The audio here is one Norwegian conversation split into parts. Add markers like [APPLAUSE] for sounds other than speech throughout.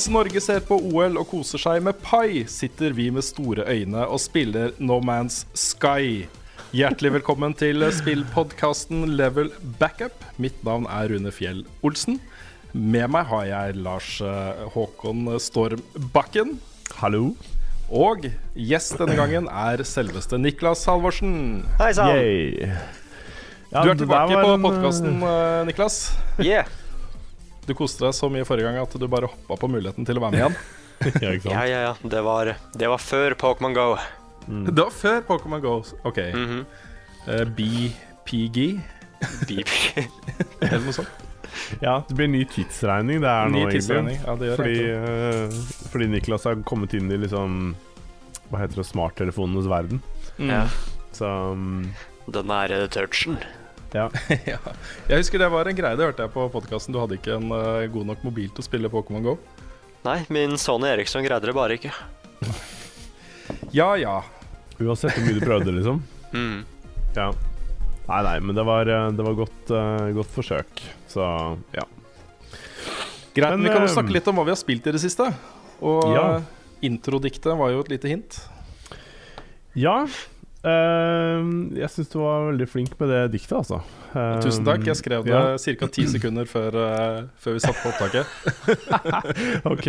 Mens Norge ser på OL og koser seg med pai, sitter vi med store øyne og spiller No Man's Sky. Hjertelig velkommen til spillpodkasten Level Backup. Mitt navn er Rune Fjell Olsen. Med meg har jeg Lars eh, Håkon Storm Bakken. Hallo. Og gjest denne gangen er selveste Niklas Halvorsen. Hei sann. Ja, Du er tilbake var på en, podkasten, Niklas. Yeah. Du koste deg så mye forrige gang at du bare hoppa på muligheten til å være med igjen. eh, [LAUGHS] Ja, ikke sant? Ja, ja, ja. Det var, det var før Pokémon Go. Det var før Pokémon Go. OK. Mm -hmm. uh, BPG, Beep. [LAUGHS] eller noe sånt. ja, det blir ny tidsregning det er nå, egentlig. Ja, det gjør Fordi, eh, fordi Niklas har kommet inn i liksom Hva heter det, smarttelefonenes verden. Mm. Ja. Så um, Den nære touchen. Ja. [LAUGHS] ja. Jeg husker det var en greie, det hørte jeg på podkasten. Du hadde ikke en uh, god nok mobil til å spille Pokémon Go. Nei, min Sony Eriksson greide det bare ikke. [LAUGHS] Ja ja. Uansett hvor mye du prøvde, liksom. [LAUGHS] Mm. Ja. Nei, nei, men det var, eh, det var godt, uh, godt forsøk. Så ja. Greit, Men, men vi kan jo snakke litt om hva vi har spilt i det siste. Og Ja. introdiktet var jo et lite hint. Ja. Eh, jeg syns du var veldig flink med det diktet, altså. Uh, Tusen takk. Jeg skrev det ja. ca. ti [LAUGHS] sekunder før, uh, før vi satte på opptaket. [LAUGHS] Ok.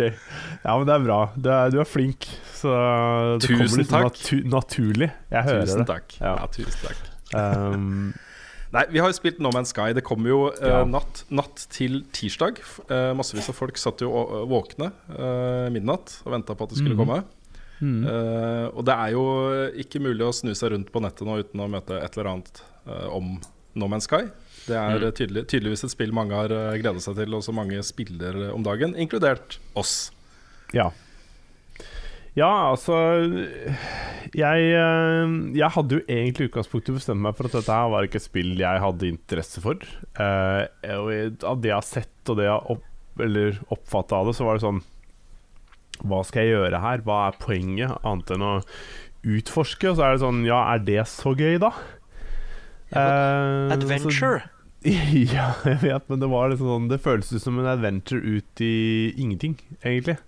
Ja, men det er bra. Du er, du er flink. Så det Tusen kommer litt takk. Natu naturlig. Jeg hører Tusen det. takk. Ja. Ja, tusen takk. Um, [LAUGHS] Nei, vi har jo spilt No Man's Sky. Det kom jo Ja. natt, natt til tirsdag. Massevis av folk satt jo våkne midnatt og venta på at det skulle Mhm. komme. Mm. Eh, og det er jo ikke mulig å snu seg rundt på nettet nå uten å møte et eller annet uh, om No Man's Sky. Det er Mm. eh, tydelig, tydeligvis et spill mange har gledet gleda seg til, og som mange spiller eh, om dagen, inkludert oss. Ja. Ja, altså jeg, eh, jeg hadde jo egentlig i utgangspunktet bestemt meg for at dette her var ikke et spill jeg hadde interesse for. Eh, og av det jeg har sett og det jeg har opp, oppfatta av det, så var det sånn Hva skal jeg gjøre her? Hva er poenget, annet enn å utforske? Og så er det sånn Ja, er det så gøy, da? Eh, Adventure. [LAUGHS] ja, jeg vet, men det var liksom sånn Det føles ut som en adventure ut i ingenting, egentlig.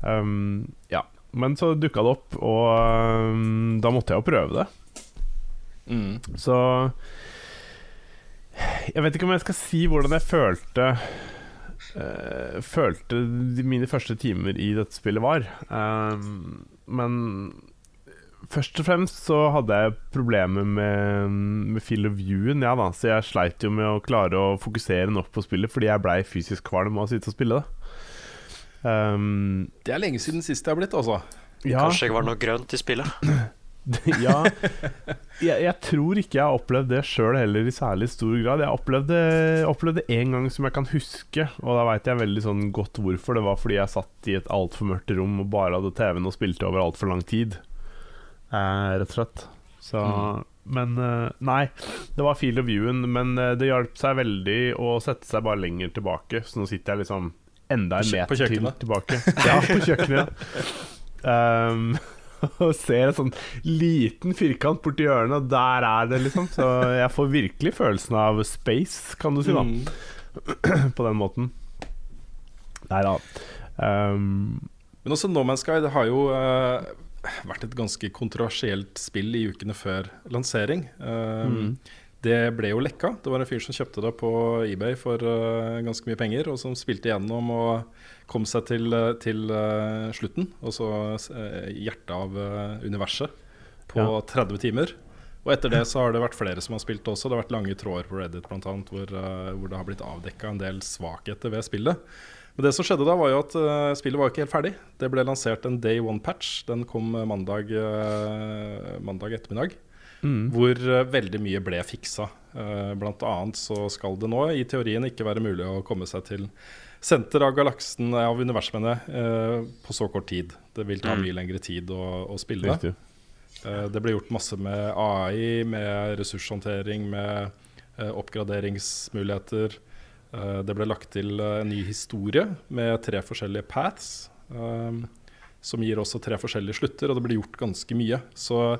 Um, ja. Men så dukka det opp, og um, da måtte jeg jo prøve det. Så Jeg vet ikke om jeg skal si hvordan jeg følte eh, Følte de, mine første timer i dette spillet var. Um, men først og fremst så hadde jeg problemer med, med feel of viewen, ja da. Så jeg sleit jo med å klare å fokusere nok på spillet fordi jeg blei fysisk kvalm av å sitte og spille det. Um, Det er lenge siden sist jeg har blitt, altså. ja, Kanskje jeg var noe grønt i spillet. [CLEARS THROAT] [LAUGHS] ja jeg, jeg tror ikke jeg har opplevd det sjøl heller i særlig stor grad. Jeg opplevde, opplevde en gang som jeg kan huske, og da veit jeg veldig sånn godt hvorfor. Det var fordi jeg satt i et altfor mørkt rom og bare hadde TV-en og spilte over altfor lang tid. Eh, rett og slett. Så Men eh, nei, det var field of viewen, men eh, det hjalp seg veldig å sette seg bare lenger tilbake. Så nå sitter jeg liksom enda en meter til tilbake. Ja, på kjøkkenet. Um, [LAUGHS] [LAUGHS] og ser en sånn liten firkant borti hjørnet, og der er det, liksom. Så jeg får virkelig følelsen av space, kan du si, da. Mm. [CLEARS THROAT] På den måten. Nei da. Um, Men også No Man's Guide har jo uh, vært et ganske kontroversielt spill i ukene før lansering. Eh, Mm. Det ble jo lekka. Det var en fyr som kjøpte det på eBay for uh, ganske mye penger, og som spilte igjennom og kom seg til, eh, til eh, slutten. Og så uh, hjertet av universet på Ja. 30 timer. Og etter det [CLEARS THROAT] så har det vært flere som har spilt også. Det har vært lange tråder på Reddit blant annet, hvor, hvor det har blitt avdekka en del svakheter ved spillet. Men det som skjedde da, var jo at spillet var ikke helt ferdig. Det ble lansert en day one-patch. Den kom mandag, mandag ettermiddag. Hvor eh, veldig mye ble fiksa. Blant annet så skal det nå i teorien ikke være mulig å komme seg til senter av galaksen, eh, av universet, mener jeg, eh, på så kort tid. Det vil ta mye lengre tid å, å spille. Riktig. Eh, Det ble gjort masse med AI, med ressurshåndtering, med oppgraderingsmuligheter. Det ble lagt til en ny historie med tre forskjellige paths. som gir også tre forskjellige slutter, og det ble gjort ganske mye. Så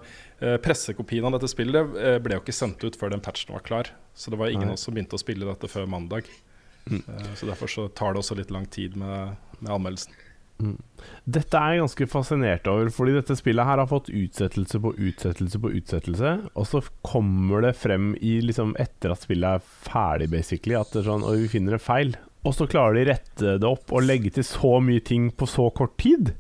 pressekopien av dette spillet ble jo ikke sendt ut før den patchen var klar. Så det var ingen av oss som begynte å spille dette før mandag. Eh, så derfor så tar det også litt lang tid med, med anmeldelsen. Dette er jeg ganske fascinert over, fordi dette spillet her har fått utsettelse på utsettelse på utsettelse, og så kommer det frem i liksom etter at spillet er ferdig, basically, at sånn vi finner en feil. Og så klarer de rette det opp og legge til så mye ting på så kort tid.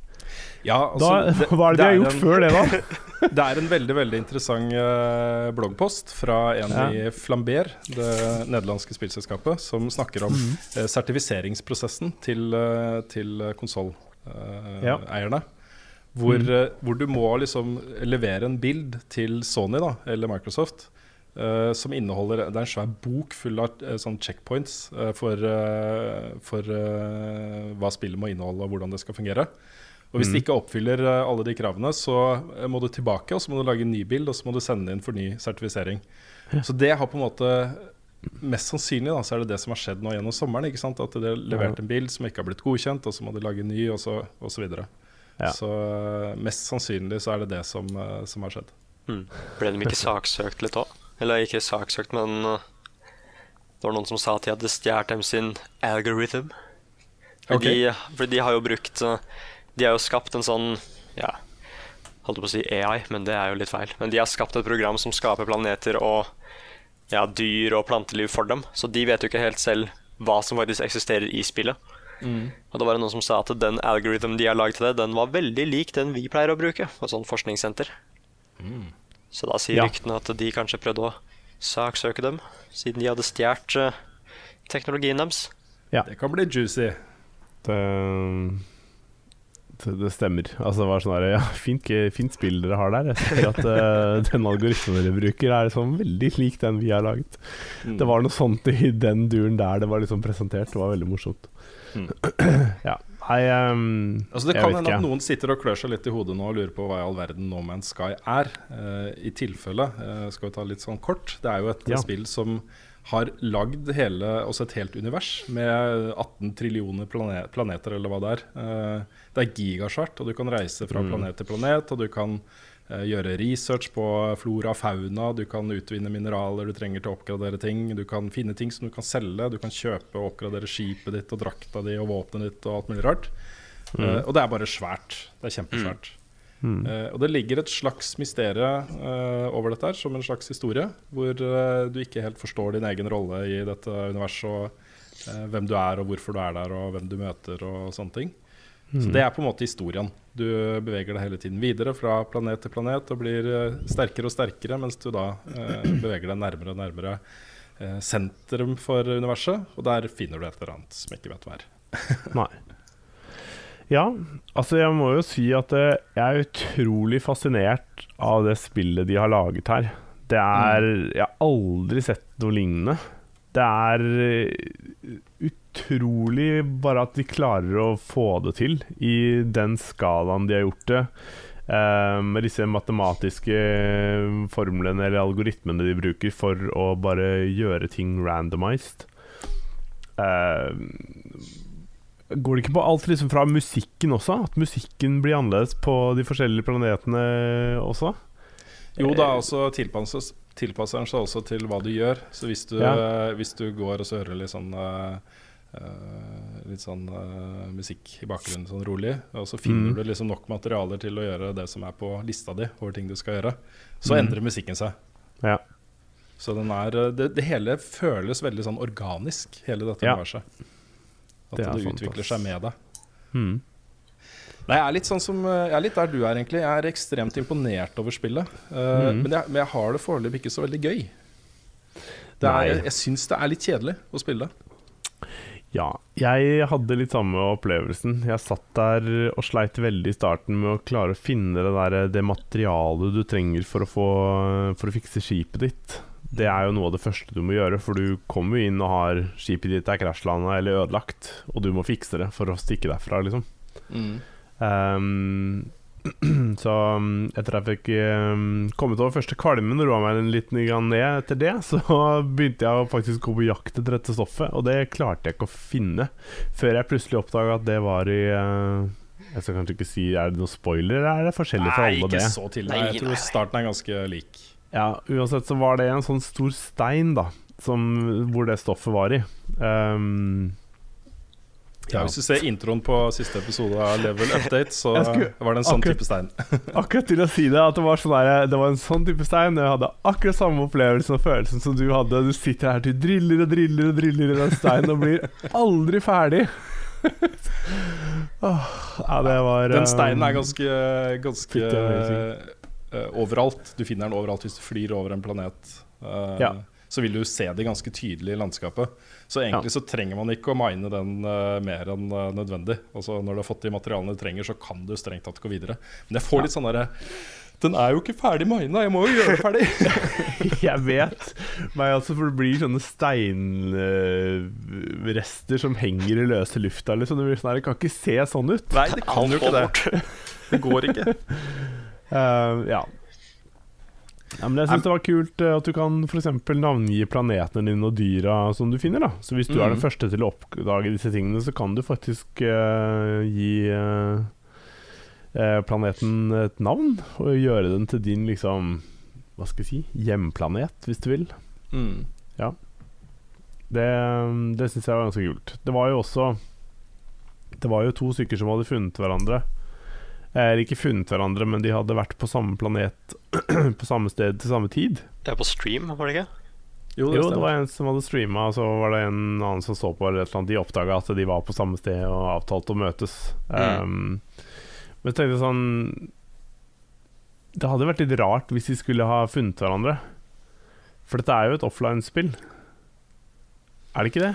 Ja, Da, altså, hva er det de har gjort en- før det, da? [LAUGHS] Det er en veldig veldig interessant eh, bloggpost fra en Ja. i Flamber, det nederlandske spillselskapet, som snakker om mm. uh, sertifiseringsprosessen til, uh, til konsolleierne. hvor, Mhm. eh, hvor du må liksom levere en bild til Sony da, eller Microsoft. Uh, som inneholder Det er en svær bok full av uh, sånn checkpoints uh, for, for hva spillet må inneholde og hvordan det skal fungere. Og Hvis mm. det ikke oppfyller eh, alle de kravene, så eh, må du tilbake og så må du lage en ny bild og så må du sende inn for ny sertifisering. Så det har på en måte Mest sannsynlig da, så er det det som har skjedd nå gjennom sommeren. ikke sant? At de har levert en bild som ikke har blitt godkjent, og så må de lage en ny, og så, osv. så videre. Ja. Så eh, mest sannsynlig så er det det som, som har skjedd. Mm. Ble de ikke saksøkt litt òg? Eller ikke saksøkt, men uh, det var noen som sa at de hadde stjålet dem sin algorithm. For, okay. de, for de har jo brukt uh, De har jo skapt en sånn Ja, holdt på å si AI, men det er jo litt feil. Men de har skapt et program som skaper planeter og ja, dyr og planteliv for dem. Så de vet jo ikke helt selv hva som faktisk eksisterer i spillet. Og da var det noen som sa at den algorithmen de har laget til det, den var veldig lik den vi pleier å bruke på et sånt forskningssenter. Så da sier Ja. ryktene at de kanskje prøvde å saksøke dem, siden de hadde stjålet uh, teknologien deres. Ja. Det kan bli juicy. Det, det, det stemmer. Altså, det var sånn ja, fint, fint spill dere har der. Jeg ser at uh, den algoritmen dere bruker, er liksom veldig lik den vi har laget. Mm. Det var noe sånt i den duren der det var liksom presentert. Det var veldig morsomt. Mm. [CLEARS THROAT] ja. Nei, um, Altså Det kan hende at noen sitter og klør seg litt i hodet nå og lurer på hva i all verden No Man's Sky er. Uh, I tilfelle, uh, skal vi ta litt sånn kort, det er jo et Ja. spill som har lagd hele, også et helt univers med 18 trillioner planet, planeter, eller hva det er. Eh, det er gigasvært, og du kan reise fra Mm. planet til planet, og du kan eh, gjøre research på flora og fauna, du kan utvinne mineraler du trenger til å oppgradere ting, du kan finne ting som du kan selge, du kan kjøpe og oppgradere skipet ditt og drakta di og våpenet ditt og alt mulig rart. Eh, og det er bare svært. Det er kjempesvært. Eh, og det ligger et slags mysterium uh, over dette her, som en slags historie, hvor uh, du ikke helt forstår din egen rolle i dette universet, og eh, hvem du er, og hvorfor du er der, og hvem du møter, og sånne ting. Så det er på en måte historien. Du beveger deg hele tiden videre fra planet til planet og blir eh, sterkere og sterkere, mens du da eh, beveger deg nærmere og nærmere eh, sentrum for universet, og der finner du et eller annet som ikke vet hva er. Nei. Ja, altså jeg må jo si at eh, jeg er utrolig fascinert av det spillet de har laget her. Det er Jeg har aldri sett noe lignende. Det er eh, utrolig bare at de klarer å få det til i den skalaen de har gjort det. eh, med disse matematiske formlene eller algoritmene de bruker for å bare gjøre ting randomized. Eh, Går det ikke på alt liksom fra musikken også? At musikken blir annerledes på de forskjellige planetene også? Jo da, altså tilpasses, tilpasser den seg også til hva du gjør. Så hvis du, Ja. hvis du går og så hører litt sånn eh, eh, litt sånn uh, musikk i bakgrunnen, sånn rolig. Og så finner Mm. du liksom nok materialer til å gjøre det som er på lista di over ting du skal gjøre. Så Mm. endrer musikken seg. Ja. Så den er, eh, det, det hele føles veldig sånn organisk, hele dette Ja. At Det det, er utvikler seg med deg. Mm. Nei, jeg er litt sånn som Jeg er litt der du er, egentlig. Jeg er ekstremt imponert over spillet. Uh, mm. men, jeg, men jeg har det foreløpig ikke så veldig gøy. Det er, jeg jeg syns det er litt kjedelig å spille. Ja, jeg hadde litt samme opplevelsen. Jeg satt der og sleit veldig i starten med å klare å finne det, der, det materialet du trenger for å, få, for å fikse skipet ditt. Det er jo noe av det første du må gjøre, for du kommer jo inn og har skipet ditt er krasjlanda eller ødelagt, og du må fikse det for å stikke derfra, liksom. Ehm, [CLEARS THROAT] så um, etter at jeg fikk um, kommet over første kvalmen og roa meg en liten gang ned etter det, [LAUGHS] så begynte jeg å faktisk gå på jakt etter dette stoffet, og det klarte jeg ikke å finne før jeg plutselig oppdaga at det var i uh, Jeg skal kanskje ikke si Er det noen spoiler, eller er det forskjellig for Nei, ikke det? så til. Jeg nei, tror nei. starten er ganske lik. Ja, uansett så var det en sånn stor stein, da, som, hvor det stoffet var i. Um, Ja, Hvis du ser introen på siste episode av Level Update, så skulle var det en sånn akkurat- type stein. [LAUGHS] Akkurat til å si det, at det var, sånn der, det var en sånn type stein. Jeg hadde akkurat samme opplevelsen og følelsen som du hadde. Du sitter her til driller og driller og driller i den steinen og blir aldri ferdig. [LAUGHS] oh, ja, det var Den steinen er um, ganske, ganske Eh, overalt. Du finner den overalt hvis du flyr over en planet. Uh, Ja. Så vil du se det ganske tydelig i landskapet. Så egentlig så trenger man ikke å mine den uh, mer enn nødvendig. Altså Når du har fått de materialene du trenger, så kan du strengt tatt gå videre. Men jeg får litt sånn derre Den er jo ikke ferdig mina, jeg må jo gjøre det ferdig! [LAUGHS] Jeg vet. Men altså, for det blir sånne steinrester som henger i løse lufta. Liksom. Det, blir sånn her, det kan ikke se sånn ut. Nei, det kan jo ikke det. Det går ikke. [LAUGHS] Eh, ja. ja. Men jeg syns det var kult eh, at du kan f.eks. navngi planetene dine og dyra som du finner. da Så hvis du er den Mhm. første til å oppdage disse tingene, så kan du faktisk uh, gi eh, planeten et navn, og gjøre den til din liksom Hva skal jeg si hjemplanet, hvis du vil. Mm. Det, det syns jeg var ganske kult. Det var jo også Det var jo to stykker som hadde funnet hverandre. Eller ikke funnet hverandre, men de hadde vært på samme planet [CLEARS THROAT] på samme sted til samme tid. Det er på stream, var det ikke? Jo, det Jo, det var en som hadde streama, og så var det en annen som så på eller et eller annet. De oppdaga at de var på samme sted og avtalte å møtes. Um, men så tenkte jeg sånn Det hadde vært litt rart hvis de skulle ha funnet hverandre. For dette er jo et offline-spill. Er det ikke det?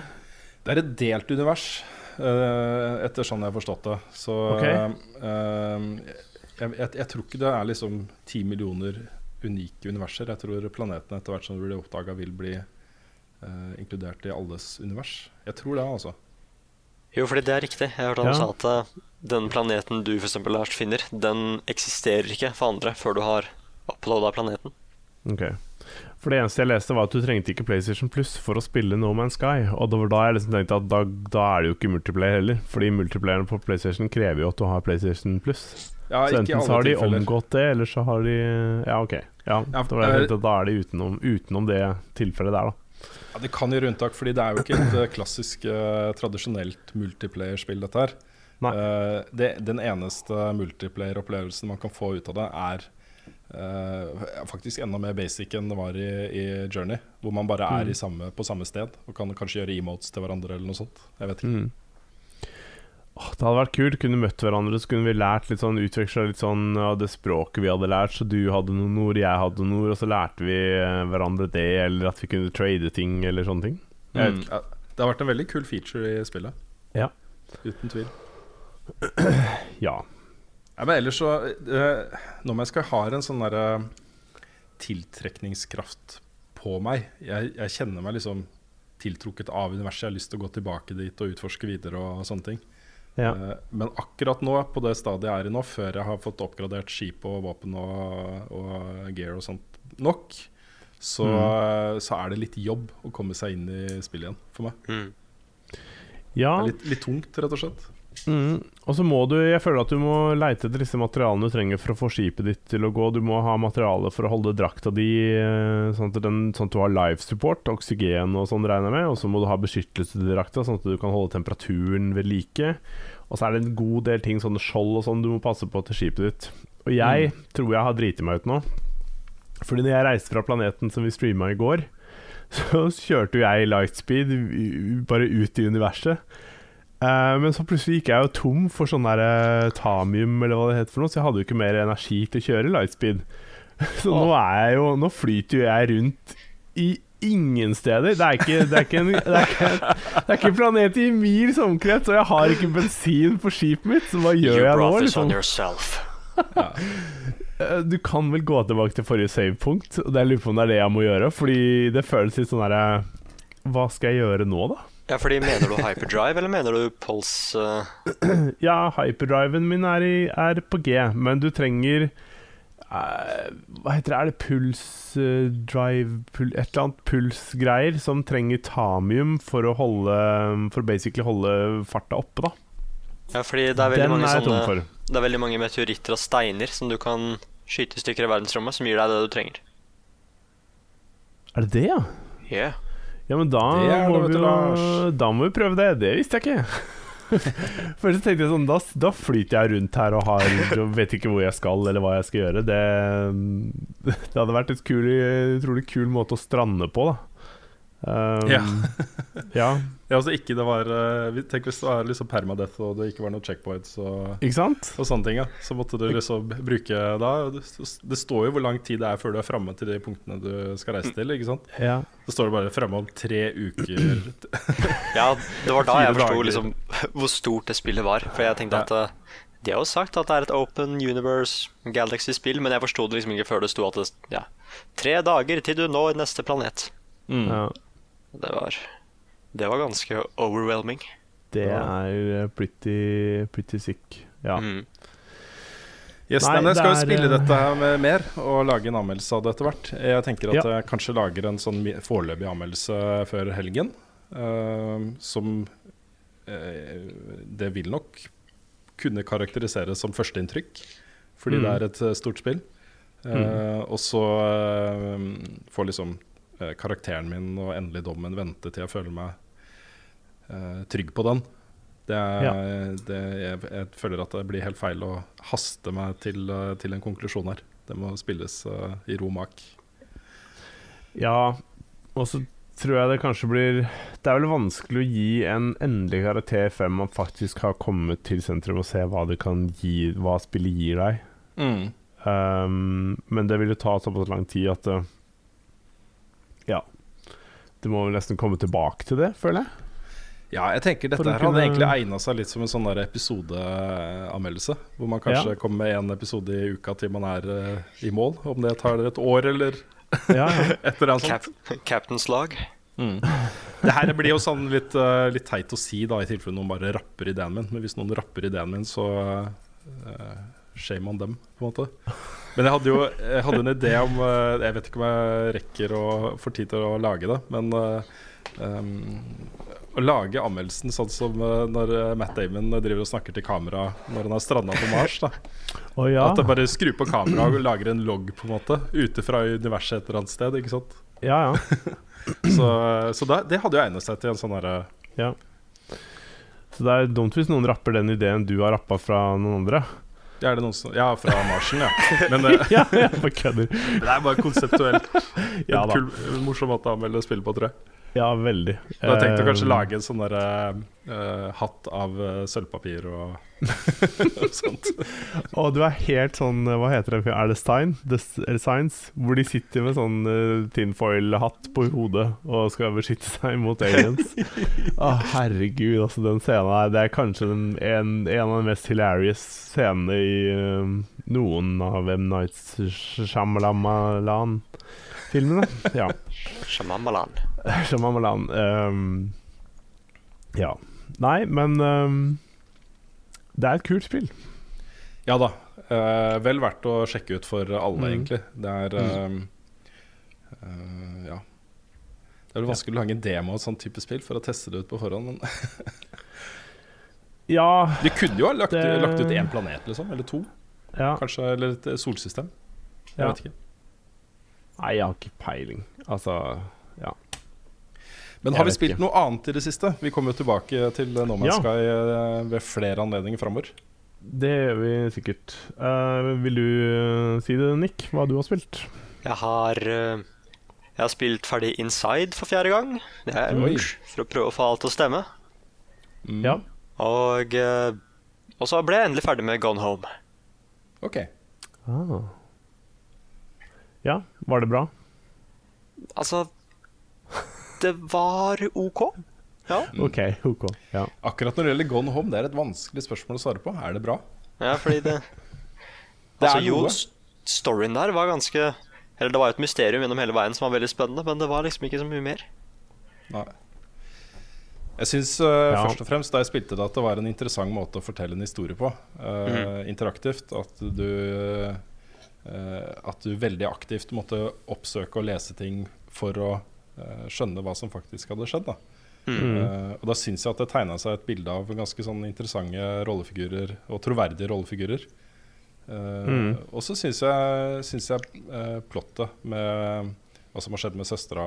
Det er et delt univers, eh, etter sånn jeg har forstått det. Så okay. eh, jeg, jeg, jeg tror ikke det er liksom ti millioner unike universer. Jeg tror planetene etter hvert som det blir oppdaga, vil bli uh, inkludert i alles univers. Jeg tror det, altså. Jo, fordi det er riktig. Jeg hørte han Ja. sa at eh, den planeten du for eksempel, Lars finner, den eksisterer ikke for andre før du har uploada planeten. Ok For det eneste jeg leste, var at du trengte ikke PlayStation Plus for å spille No Man's Sky. Og det var da jeg liksom tenkte at da, da er det jo ikke multiplayer heller. Fordi multiplayeren på PlayStation krever jo at du har PlayStation Plus. Ja, så enten så har de tilfeller. omgått det, eller så har de Ja, ok. Ja, Ja, da, var jeg eh, tenkte at da er de utenom, utenom det tilfellet der, da. Ja, Det kan gjøre unntak, fordi det er jo ikke et eh, klassisk uh, tradisjonelt multiplayer-spill, dette her. Eh, det, den eneste multiplayer-opplevelsen man kan få ut av det, er faktisk enda mer basic enn det var i, i Journey. Hvor man bare er Mm. i samme, på samme sted og kan kanskje gjøre emotes til hverandre eller noe sånt. Jeg vet ikke. Mm. Oh, det hadde vært kult. Kunne møtt hverandre, så kunne vi lært litt sånn utveksla litt sånn av det språket vi hadde lært. Så du hadde noen ord, jeg hadde noen ord, og så lærte vi eh, hverandre det, eller at vi kunne trade ting, eller sånne ting. Jeg vet Mm. Ja, det har vært en veldig kul feature i spillet. Ja. Uten tvil. [CLEARS THROAT] Ja. Ja, men ellers så eh, Når jeg skal ha en sånn derre tiltrekningskraft på meg jeg, jeg kjenner meg liksom tiltrukket av universet. Jeg har lyst til å gå tilbake dit og utforske videre og sånne ting. ja. Uh, men akkurat nå, på det stadiet jeg er i nå, før jeg har fått oppgradert skip og våpen og, og gear og sånt nok, så, så er det litt jobb å komme seg inn i spillet igjen for meg. Mm. Det er litt, litt tungt, rett og slett. Mm. Og så må du Jeg føler at du må leite etter disse materialene du trenger for å få skipet ditt til å gå. Du må ha materiale for å holde drakta di eh, sånn at, den, sånn at du har life support, oksygen og sånn, regner jeg med. Og så må du ha beskyttelse til drakta, sånn at du kan holde temperaturen ved like. Og så er det en god del ting, sånne skjold og sånn, du må passe på til skipet ditt. Og jeg tror jeg har driti meg ut nå. Fordi når jeg reiste fra planeten som vi streama i går, [LAUGHS] så kjørte jo jeg lightspeed bare ut i universet. Eh, men så plutselig gikk jeg jo tom for sånn der uh, tamium, eller hva det heter for noe, så jeg hadde jo ikke mer energi til å kjøre lightspeed. [LAUGHS] Så nå er jeg jo Nå flyter jo jeg rundt i ingen steder. Det er ikke, det er ikke, en, det er ikke, det er ikke planet i mils omkrets, og jeg har ikke bensin på skipet mitt, så hva gjør jeg nå? Liksom? [LAUGHS] Eh, Du kan vel gå tilbake til forrige savepunkt, og det jeg lurer på om det er det jeg må gjøre, fordi det føles litt sånn derre Hva skal jeg gjøre nå, da? Ja, fordi Mener du hyperdrive, eller mener du pulse Uh... Ja, hyperdriven min er, i, er på G, men du trenger uh, Hva heter det? Er det pulsdrive pul, Et eller annet pulsgreier som trenger tamium for å holde For basically holde farta oppe, da. Ja, fordi det er veldig Den mange sånne. Det er veldig mange meteoritter og steiner som du kan skyte i stykker i verdensrommet, som gir deg det du trenger. Er det det, ja? Yeah. Ja, men da Det må det, vi da må vi prøve det. Det visste jeg ikke. [LAUGHS] Først tenkte jeg sånn da, da flyter jeg rundt her og har, og vet ikke hvor jeg skal eller hva jeg skal gjøre. Det, [LAUGHS] det hadde vært et kul, utrolig kul måte å strande på, da. Um, Ja. [LAUGHS] ja. Ja, altså ikke det var eh, Tenk hvis det var liksom permadeath og det ikke var noen checkpoints og, Ikke sant? og sånne ting. Ja. Så måtte du liksom bruke da Det, det står jo hvor lang tid det er før du er framme til de punktene du skal reise til. ikke sant? Ja. Så står det bare framme om tre uker. [CLEARS THROAT] Ja, det var da jeg forsto liksom hvor stort det spillet var. For jeg tenkte Ja. at eh, De har jo sagt at det er et open universe Galaxy-spill, men jeg forsto det liksom ikke før det sto at det ja, Tre dager til du når neste planet. ja. Det var Det var ganske overwhelming. Det er pretty, pretty sick. Ja. Mm. Yes, Nei, nei, jeg skal jo spille eh, dette her med mer og lage en anmeldelse av det etter hvert. Jeg tenker at Ja. jeg kanskje lager en sånn foreløpig anmeldelse før helgen. Uh, som uh, Det vil nok kunne karakteriseres som førsteinntrykk, fordi Mm. det er et eh, stort spill. Eh, Og så få liksom eh, karakteren min og endelig dommen vente til jeg føler meg eh, trygg på den. Det er, det, jeg, jeg føler at det blir helt feil å haste meg til, eh, til en konklusjon her. Det må spilles eh, i ro mak. Ja, og så tror jeg det kanskje blir Det er vel vanskelig å gi en endelig karakter før man faktisk har kommet til sentrum og se hva det kan gi Hva spillet gir deg. Um, men det vil jo ta såpass lang tid at det, Ja. Det må vel nesten komme tilbake til det, føler jeg. Ja, jeg tenker dette her hadde egentlig egna seg litt som en sånn episodeanmeldelse. Hvor man kanskje Ja. kommer med én episode i uka til man er uh, i mål. Om det tar et år eller [LAUGHS] Ja, ja. [LAUGHS] et eller annet Cap. Captain's lag. Det her blir jo sånn litt, uh, litt teit å si, da i tilfelle noen bare rapper ideen min. Men hvis noen rapper ideen min, så uh, shame on them, på en måte. Men jeg hadde jo jeg hadde en idé om eh, Jeg vet ikke om jeg rekker å få tid til å lage det, men um, å lage anmeldelsen sånn som eh, når Matt Damon driver og snakker til kamera når han har stranda på Mars. da [LAUGHS] oh, ja. At det bare skrur på kameraet og lager en logg på en måte ute fra universet et eller annet sted. Ikke sant? ja, ja. [CLEARS THROAT] Så, så da, det hadde jo egnet seg til en sånn herre ja. Så det er dumt hvis noen rapper den ideen du har rappa fra noen andre. Er det noen som, ja, fra Marsen, ja. [LAUGHS] Men eh, Ja, jeg bare kødder. [LAUGHS] det er bare konseptuelt. Ja en kul, morsom måte å anmelde spill på, tror jeg. Ja, veldig. Jeg har tenkt å kanskje Eh, lage en sånn der, uh, hatt av eh, sølvpapir og, [LAUGHS] og sånt. Og du er helt sånn Hva heter det? Er det Stein? Science? Hvor de sitter med sånn uh, tinfoil-hatt på hodet og skal beskytte seg mot aliens. [LAUGHS] Å, herregud, altså, den scenen her Det er kanskje den, en, en av de mest hilarious scenene i uh, noen av M. Nights Shyamalan-filmene. [LAUGHS] Ja. Shamamalan. [LAUGHS] Shyamalan. Um, ja. Nei, men um, det er et kult spill. Ja da. Uh, vel verdt å sjekke ut for alle, Mm. egentlig. Det er um, uh, Ja. Det er vel vanskelig å lage en demo av et sånt type spill for å teste det ut på forhånd, men Ja, De kunne jo ha lagt, Det- lagt ut én planet, liksom. Eller to. ja. Kanskje, eller et solsystem. Jeg Ja. vet ikke. Nei, jeg har ikke peiling. Altså Ja. Men har vi spilt ikke. noe annet i det siste? Vi kommer jo tilbake til No Man's Ja. Sky eh, ved flere anledninger framover. Det gjør vi sikkert. Uh, vil du eh, si det, Nick, hva du har spilt? Jeg har uh, Jeg har spilt ferdig Inside for fjerde gang. Det er Oi. For å prøve å få alt til å stemme. Mm. Ja. Og, og så ble jeg endelig ferdig med Gone Home. Ok. Ah. Ja, var det bra? Altså Det var OK. Ja, OK, OK. Ja. Akkurat når det gjelder Gone Home, det er et vanskelig spørsmål å svare på. Er det bra? ja fordi det [LAUGHS] Det Altså er jo, storyen der var ganske Eller det var jo et mysterium gjennom hele veien som var veldig spennende, men det var liksom ikke så mye mer. Nei. Jeg syns uh, Ja. først og fremst da jeg spilte det, at det var en interessant måte å fortelle en historie på. Uh, Interaktivt. At du uh, At du veldig aktivt måtte oppsøke og lese ting for å uh, skjønne hva som faktisk hadde skjedd. Da. Uh, og da syns jeg at det tegna seg et bilde av ganske sånn interessante rollefigurer og troverdige rollefigurer. Uh, Og så syns jeg, synes jeg uh, plottet med hva som har skjedd med søstera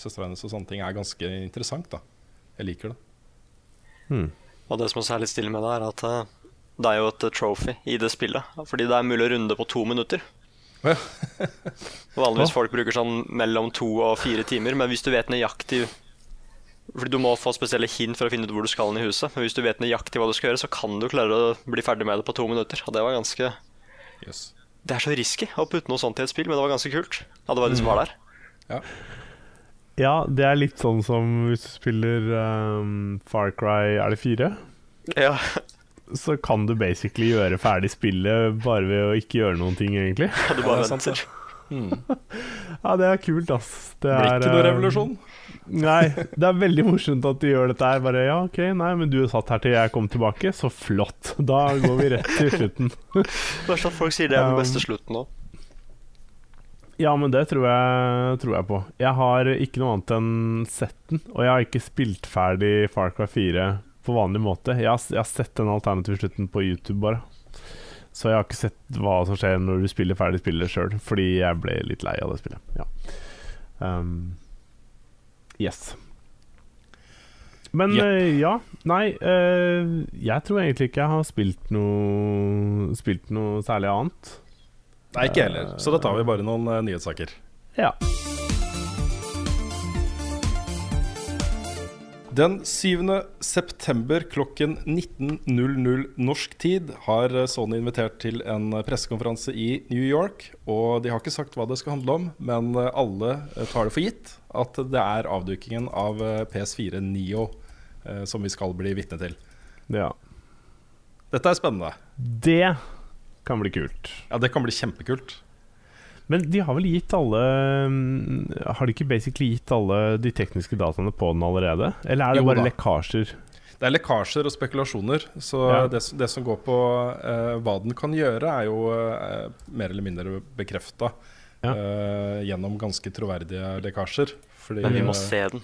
søstera hennes og sånne ting, er ganske interessant. da Jeg liker det. Og det som også er litt stille med det, er at eh, det er jo et trophy i det spillet. Fordi det er mulig å runde på to minutter. Ja. [LAUGHS] Vanligvis folk bruker sånn mellom to og fire timer, men hvis du vet nøyaktig Fordi du må få spesielle hint for å finne ut hvor du skal i huset. Men hvis du vet nøyaktig hva du skal gjøre, så kan du klare å bli ferdig med det på to minutter. Og det var ganske Yes. Det er så risky å putte noe sånt i et spill, men det var ganske kult. Ja, det var de som var der. ja, det er litt sånn som hvis du spiller um, Far Cry Er det fire? Ja, Så kan du basically gjøre ferdig spillet bare ved å ikke gjøre noen ting, egentlig. [LAUGHS] du Ja, bare det er sant. [LAUGHS] Ja, det er kult, ass. Det Blir er, ikke noe eh, revolusjon. Nei, det er veldig morsomt at de gjør dette her. Bare ja, ok, nei, men du satt her til jeg kom tilbake, så flott. [LAUGHS] Da går vi rett til slutten. Verst at folk sier det er den Um, beste slutten nå. Ja, men det tror jeg, tror jeg på. Jeg har ikke noe annet enn sett den, og jeg har ikke spilt ferdig Far Cry 4 på vanlig måte. Jeg har, jeg har sett den alternative slutten på YouTube, bare. Så jeg har ikke sett hva som skjer når du spiller ferdig spillet sjøl, fordi jeg ble litt lei av det spillet. Ja. Um, yes. Men yep. uh, ja, nei uh, Jeg tror egentlig ikke jeg har spilt noe Spilt noe særlig annet. Nei, ikke jeg heller. Så da tar vi bare noen uh, nyhetssaker. Ja. Den 7. september klokken 19.00 norsk tid har Sony invitert til en pressekonferanse i New York. Og de har ikke sagt hva det skal handle om, men alle tar det for gitt at det er avdukingen av eh, PS4 Neo eh, som vi skal bli vitne til. ja. Dette er spennende. Det kan bli kult. Ja, det kan bli kjempekult. Men de har vel gitt alle mm, Har de ikke basically gitt alle de tekniske dataene på den allerede? Eller er det Jo bare da. lekkasjer? Det er lekkasjer og spekulasjoner. Så Ja. det, som- det som går på uh, hva den kan gjøre, er jo uh, mer eller mindre bekrefta Ja. gjennom ganske troverdige lekkasjer. Fordi, Men vi må se den.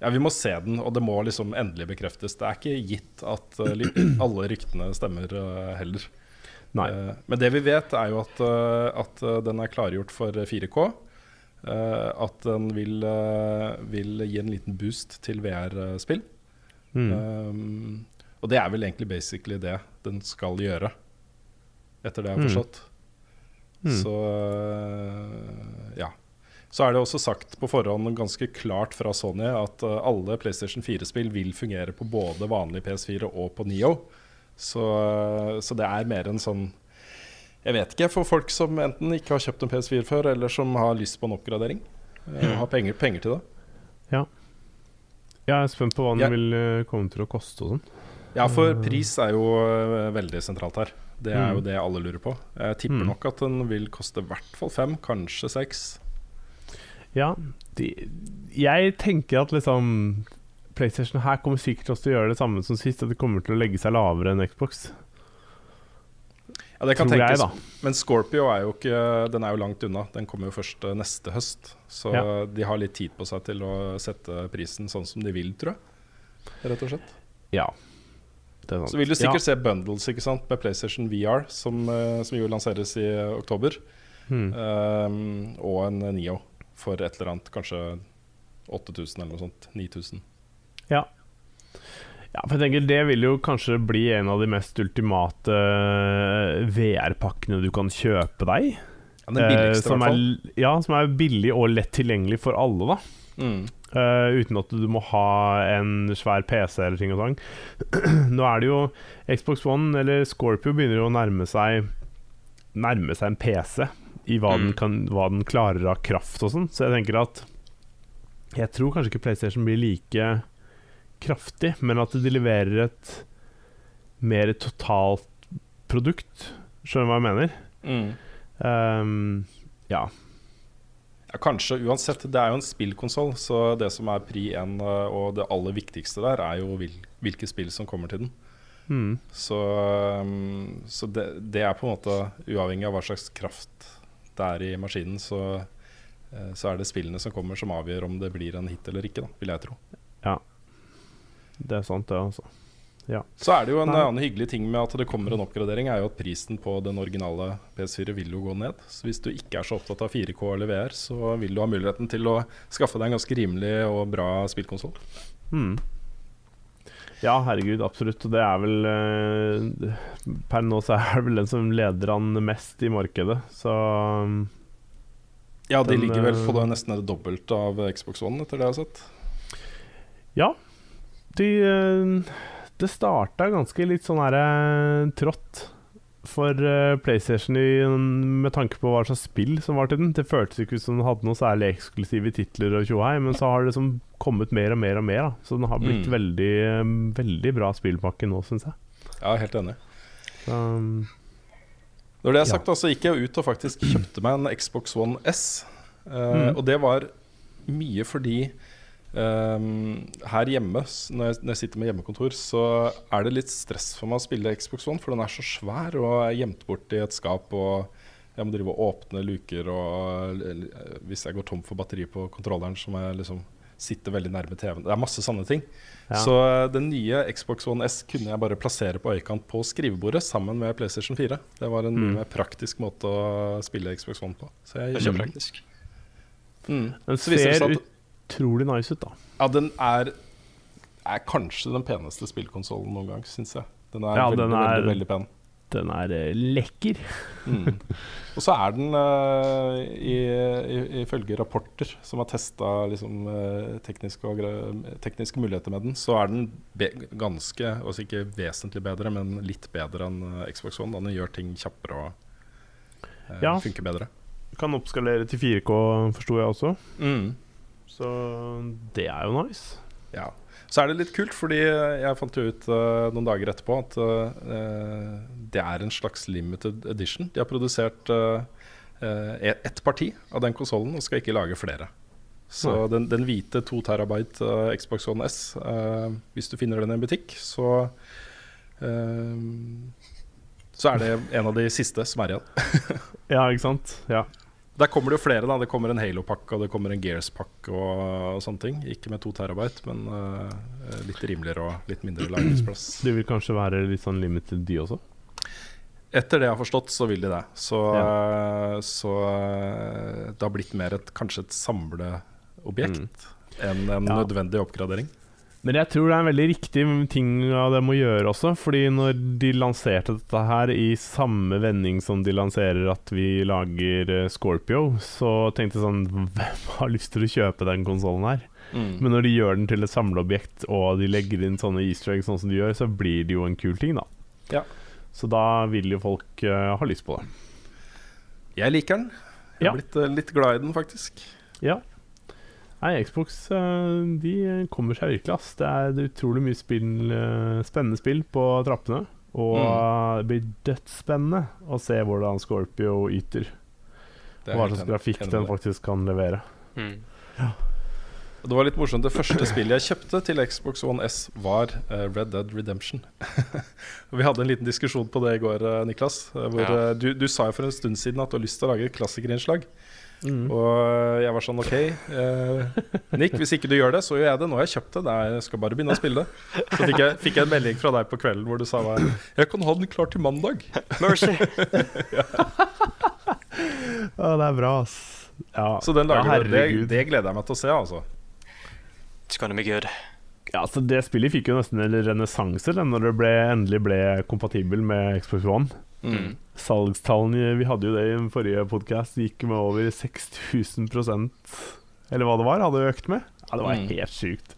Ja, vi må se den, og det må liksom endelig bekreftes. Det er ikke gitt at alle ryktene stemmer heller. Nei. Eh, men det vi vet, er jo at, eh, at eh, den er klargjort for 4K. eh, at den vil, vil gi en liten boost til VR-spill. Mm. Um, og det er vel egentlig basically det den skal gjøre, etter det jeg har Mm. forstått. Mm. Så uh, ja. Så er det også sagt på forhånd ganske klart fra Sony at alle PlayStation 4-spill vil fungere på både vanlig PS4 og på Neo. Så, uh, så det er mer en sånn Jeg vet ikke, for folk som enten ikke har kjøpt en PS4 før, eller som har lyst på en oppgradering. Mm. Har penger, penger til det. Ja. Jeg er spent på hva den Ja. vil eh, komme til å koste og sånn. Ja, for pris er jo veldig sentralt her. Det er jo Mm. det alle lurer på. Jeg tipper Mm. nok at den vil koste i hvert fall fem, kanskje seks. Ja, de, jeg tenker at liksom PlayStation her kommer sikkert også til å gjøre det samme som sist, at det kommer til å legge seg lavere enn Xbox. Ja, det kan Tror jeg, tenkes. da. Men Scorpio er jo ikke Den er jo langt unna. Den kommer jo først øh, neste høst. Så Ja. de har litt tid på seg til å sette prisen sånn som de vil, tror jeg. Rett og slett. Ja. Det sant. Så vil du sikkert ja. se bundles ikke sant, med PlayStation VR, som, eh, som jo lanseres i eh, oktober. Hmm. Um, og en Neo for et eller annet, kanskje 8000 eller noe sånt. 9000. Ja. ja, for jeg tenker det vil jo kanskje bli en av de mest ultimate eh, VR-pakkene du kan kjøpe deg. Ja, den billigste, Eh, som er, fall. ja, som er billig og lett tilgjengelig for alle, da. Mm. Uh, uten at du må ha en svær PC eller ting og sånn. [CLEARS THROAT] Nå er det jo Xbox One eller Scorpio begynner jo å nærme seg Nærme seg en PC i hva, den, Mm. kan, hva den klarer av kraft og sånn. Så jeg tenker at Jeg tror kanskje ikke PlayStation blir like kraftig, men at de leverer et mer totalt produkt. Skjønner du hva jeg mener? Mm. Um, ja. Ja, kanskje, uansett. Det er jo en spillkonsoll, så det som er pri 1 og det aller viktigste der, er jo hvil, hvilke spill som kommer til den. Mm. Så, um, så det, det er på en måte uavhengig av hva slags kraft det er i maskinen, så, uh, så er det spillene som kommer som avgjør om det blir en hit eller ikke, da, vil jeg tro. Det er sant, det, altså. Så er det jo en Nei. annen hyggelig ting med at det kommer en oppgradering, er jo at prisen på den originale PS4 vil jo gå ned. Så hvis du ikke er så opptatt av 4K eller VR, så vil du ha muligheten til å skaffe deg en ganske rimelig og bra spillkonsoll. Mm. Ja, herregud, absolutt. Og det er vel eh, Per nå så er det vel den som leder an mest i markedet, så um, Ja, de Den, ligger vel eh, på det nesten det dobbelte av Xbox One, etter det jeg har sett. Ja. De eh, Det starta ganske litt sånn her eh, trått for eh, PlayStation i, med tanke på hva slags spill som var til den. Det føltes ikke ut som den hadde noe særlig eksklusive titler og tjohei, men så har det liksom kommet mer og mer og mer. Da. Så den har blitt Mm. veldig, veldig bra spillpakke nå, syns jeg. Ja, helt enig. Um, Når det er sagt, ja. så gikk jeg ut og faktisk kjøpte meg en Xbox One S. Uh, Mm. Og det var mye fordi ehm, her hjemme, når jeg, når jeg sitter med hjemmekontor, så er det litt stress for meg å spille Xbox One, for den er så svær og er gjemt bort i et skap. Og jeg må drive og åpne luker, og hvis jeg går tom for batteri på kontrolleren, så må jeg liksom sitte veldig nærme TV-en. Det er masse sånne ting. Ja. Så eh, den nye Xbox One S kunne jeg bare plassere på øyekant på skrivebordet sammen med PlayStation 4. Det var en Mm. mer praktisk måte å spille Xbox One på. Så jeg Det er kjempepraktisk. Mm. den Så viser det ser seg at utrolig nice ut, da. ja, den er, er kanskje den peneste spillkonsollen noen gang, syns jeg. Den er Ja, veldig, den er- veldig, veldig pen. Den er eh, lekker. Mm. Og så er den, uh, i- i- ifølge rapporter som har testa liksom, eh, tekniske, tekniske muligheter med den, så er den ganske, altså ikke vesentlig bedre, men litt bedre enn Xbox One. da Den gjør ting kjappere og uh, Ja. funker bedre. Kan oppskalere til 4K, forsto jeg også. Mm. Så det er jo nice. Ja. Så er det litt kult, fordi jeg fant jo ut uh, noen dager etterpå at uh, det er en slags limited edition. De har produsert uh, ett parti av den konsollen og skal ikke lage flere. Så den, den hvite 2 terabyte eh, Xbox One S, eh, hvis du finner den i en butikk, så eh, Så er det en av de siste som er igjen. [LAUGHS] Ja, ikke sant? Ja. Der kommer det jo flere. da Det kommer en Halo-pakke og det kommer en Gears-pakke og, og sånne ting. Ikke med to terabyte, men uh, litt rimeligere og litt mindre lagringsplass. [CLEARS THROAT] De vil kanskje være litt sånn limited, de også? Etter det jeg har forstått, så vil de det. Så, ja. så eh, det har blitt mer et, kanskje et samleobjekt enn en Ja. nødvendig oppgradering. Men jeg tror det er en veldig riktig ting av dem å gjøre også. Fordi når de lanserte dette her i samme vending som de lanserer at vi lager eh, Scorpio, så tenkte jeg sånn Hvem har lyst til å kjøpe den konsollen her? Men når de gjør den til et samleobjekt, og de legger inn sånne easter eggs sånn som de gjør, så blir det jo en kul ting, da. Ja. Så da vil jo folk uh, ha lyst på det. Jeg liker den. Jeg Ja. har blitt uh, litt glad i den, faktisk. Ja. Nei, Xbox eh, de kommer seg virkelig, ass. Det er utrolig mye spill, eh, spennende spill på trappene. Og Mm. det blir dødsspennende å se hvordan Scorpio yter. Er Og hva slags grafikk den faktisk kan levere. Mm. Ja. Det var litt morsomt. Det første spillet jeg kjøpte til Xbox One S, var eh, Red Dead Redemption. [LAUGHS] Vi hadde en liten diskusjon på det i går, Niklas. Hvor, Ja. du, du sa jo for en stund siden at du har lyst til å lage et klassikerinnslag. Og jeg var sånn OK, eh, Nick, hvis ikke du gjør det, så gjør jeg det. Nå har jeg kjøpt det. er, jeg skal bare begynne å spille det. Så fikk jeg, fikk jeg en melding fra deg på kvelden hvor du sa meg, jeg kan ha den klar til mandag. Mercy! [LAUGHS] Ja, det er bra, ass. Ja, Så den ja, du. Det, det gleder jeg meg til å se, altså. It's gonna be good. Ja, så Det spillet fikk jo nesten en renessanse da når det ble, endelig ble kompatibel med Xbox One. Mm. Salgstallene vi hadde jo det i den forrige podkast, gikk med over 6000% Eller hva det var, hadde økt med. Ja, Det var Mm. helt sjukt.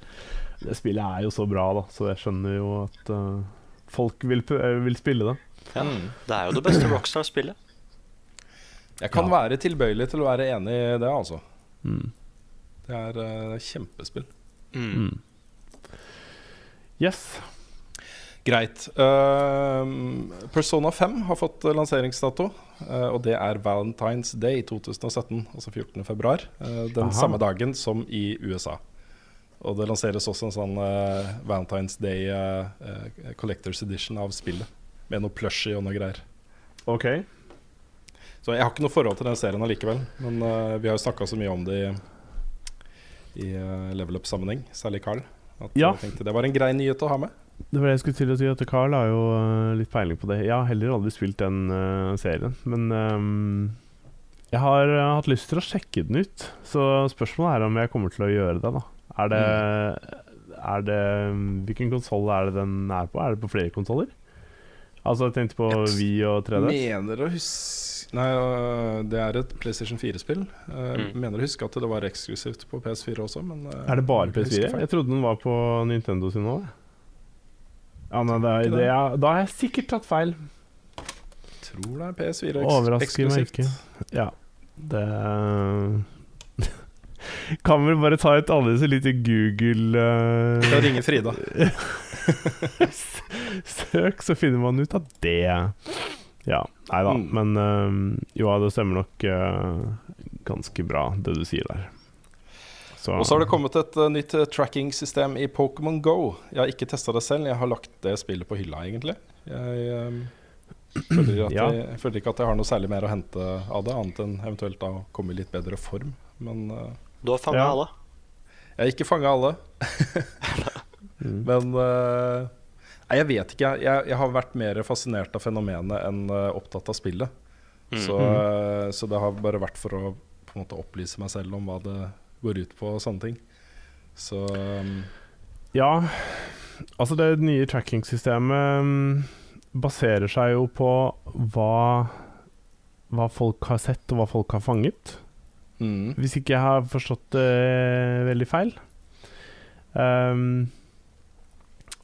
Det spillet er jo så bra, da, så jeg skjønner jo at uh, folk vil, eh, vil spille det. Ja. Det er jo det beste Rockstar-spillet. Jeg kan Ja. være tilbøyelig til å være enig i det, altså. Mm. Det er uh, kjempespill. Mm. Yes. Greit. Uh, Persona 5 har fått lanseringsdato, uh, og det er Valentine's Day 2017, altså 14. februar. eh, den Aha. samme dagen som i USA. Og det lanseres også en sånn uh, Valentine's Day Collectors Edition av spillet. Med noe plushy og noe greier. OK. Så jeg har ikke noe forhold til den serien allikevel. Men vi har jo snakka så mye om det i, i level up-sammenheng, særlig Carl. At Ja. jeg tenkte det var en grei nyhet å ha med. Det var det jeg skulle til å si, at Carl har jo eh, litt peiling på det. Jeg har heller aldri spilt den uh, serien, men um, jeg har eh, hatt lyst til å sjekke den ut. Så spørsmålet er om jeg kommer til å gjøre det, da. Er det, er det Hvilken konsoll er det den er på? Er det på flere konsoller? Altså, jeg tenkte på Jeg Wii og 3D. Mener å huske Nei, øh, det er et PlayStation 4-spill. Uh, Mm. Mener å huske at det var eksklusivt på PS4 også, men Er det bare PS4? Jeg trodde den var på Nintendo sin òg. Ja, men det er, det er, da har jeg sikkert tatt feil. Tror det er PS4 eks Overrasker meg eksklusivt. ikke. Ja, det [LAUGHS] Kan vel bare ta et annet lite Google uh... Jeg ringer Frida. [LAUGHS] søk, så finner man ut av det. Ja, nei da. Mm. Men uh, jo, det stemmer nok uh, ganske bra, det du sier der. Så, Og så har det kommet et uh, nytt øh, tracking-system i Pokémon Go. Jeg har ikke testa det selv, jeg har lagt det spillet på hylla, egentlig. Jeg, um, føler, at [CLEARS THROAT] Ja. jeg, jeg føler ikke at jeg har noe særlig mer å hente av det, annet enn eventuelt da å komme i litt bedre form. Men uh, Du har fanga Ja. alle. Jeg har ikke fanga alle. [LAUGHS] Mm. Men uh, Nei, jeg vet ikke. Jeg, jeg har vært mer fascinert av fenomenet enn uh, opptatt av spillet. Mm. Så, uh, så det har bare vært for å på en måte opplyse meg selv om hva det går ut på og sånne ting. Så um, Ja, altså det nye tracking-systemet mm, baserer seg jo på hva, hva folk har sett og hva folk har fanget. mm, Hvis ikke jeg har forstått det veldig feil. Um,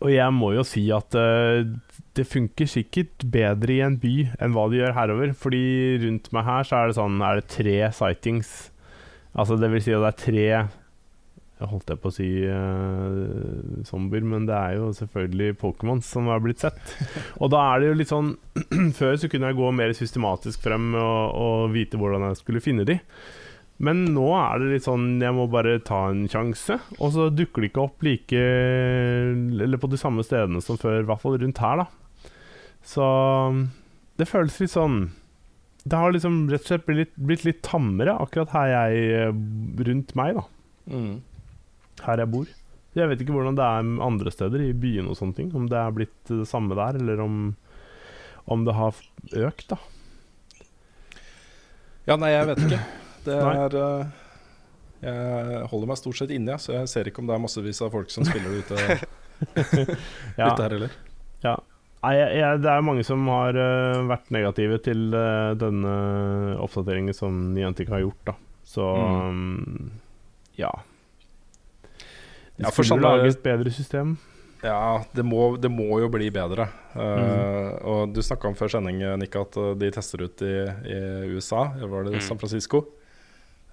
og jeg må jo si at uh, det funker sikkert bedre i en by enn hva det gjør herover. Fordi rundt meg her så er det sånn Er det tre sightings. Altså det vil si at det er tre Jeg holdt jeg på å si uh, zombier, men det er jo selvfølgelig Pokémons som har blitt sett. [LAUGHS] Og da er det jo litt sånn [CLEARS THROAT] Før så kunne jeg gå mer systematisk frem og, og vite hvordan jeg skulle finne de. Men nå er det litt sånn Jeg må bare ta en sjanse, og så dukker de ikke opp like Eller på de samme stedene som før, i hvert fall rundt her, da. Så det føles litt sånn Det har liksom rett og slett blitt, blitt litt tammere akkurat her jeg Rundt meg, da. mm. Her jeg bor. Jeg vet ikke hvordan det er andre steder, i byene og sånne ting. Om det er blitt det samme der, eller om, om det har økt, da. Ja, nei, jeg vet ikke. Det er øh, Jeg holder meg stort sett inne, så jeg ser ikke om det er massevis av folk som spiller det ute, [LAUGHS] [LAUGHS] Ja. ute her heller. Ja. Nei, jeg, jeg, det er mange som har uh, vært negative til uh, denne oppdateringen som Niantic har gjort, da. Så um, ja. De Ja, for skulle lage et bedre system. Ja, det må, det må jo bli bedre. Uh, Mm. Og du snakka om før sending, Nick, at de tester ut i, i USA, var det Mm. San Francisco?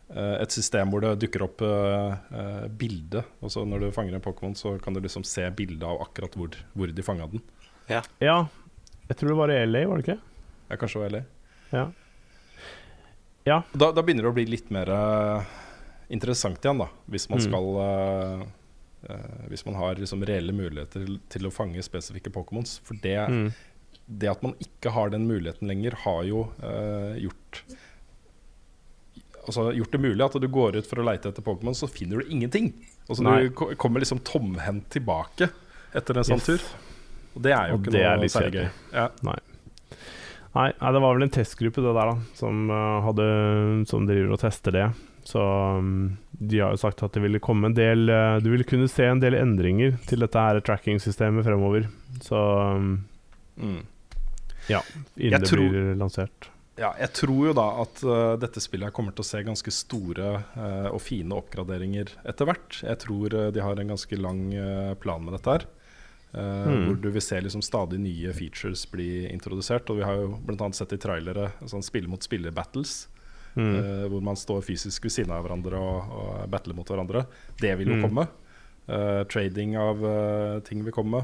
Uh, et system hvor det dukker opp uh, uh, bilde. Og så når du fanger en Pokémon, så kan du liksom se bildet av akkurat hvor, hvor de fanga den. Ja. Jeg tror det var i LA, var det ikke? Ja, kanskje det var LA. Ja. Ja. Da, da begynner det å bli litt mer uh, interessant igjen, da. Hvis man Mm. skal uh, uh, Hvis man har liksom reelle muligheter til, til å fange spesifikke Pokémons. For det, Mm. det at man ikke har den muligheten lenger, har jo gjort altså, gjort det mulig at du går ut for å leite etter Pokémon, så finner du ingenting. Og så du kommer liksom tomhendt tilbake etter en sånn Yes. tur. Og det er jo Og ikke det noe litt særlig gøy. Ja. Nei. Nei, nei, det var vel en testgruppe det der da som, eh, hadde, som driver og tester det. Så um, de har jo sagt at det ville komme en del eh, Du ville kunne se en del endringer til dette her tracking-systemet fremover. Så um, Mm. ja, innen Jeg det tror- blir lansert. Ja, jeg tror jo da at uh, dette spillet her kommer til å se ganske store uh, og fine oppgraderinger etter hvert. Jeg tror uh, de har en ganske lang uh, plan med dette her. Hmm. Hvor du vil se liksom stadig nye features bli introdusert. Og vi har jo bl.a. sett i trailere sånn spille mot spille-battles. Mm. uh, hvor man står fysisk ved siden av hverandre og, og battler mot hverandre. Det vil jo Mm. komme. Uh, trading av uh, ting vil komme.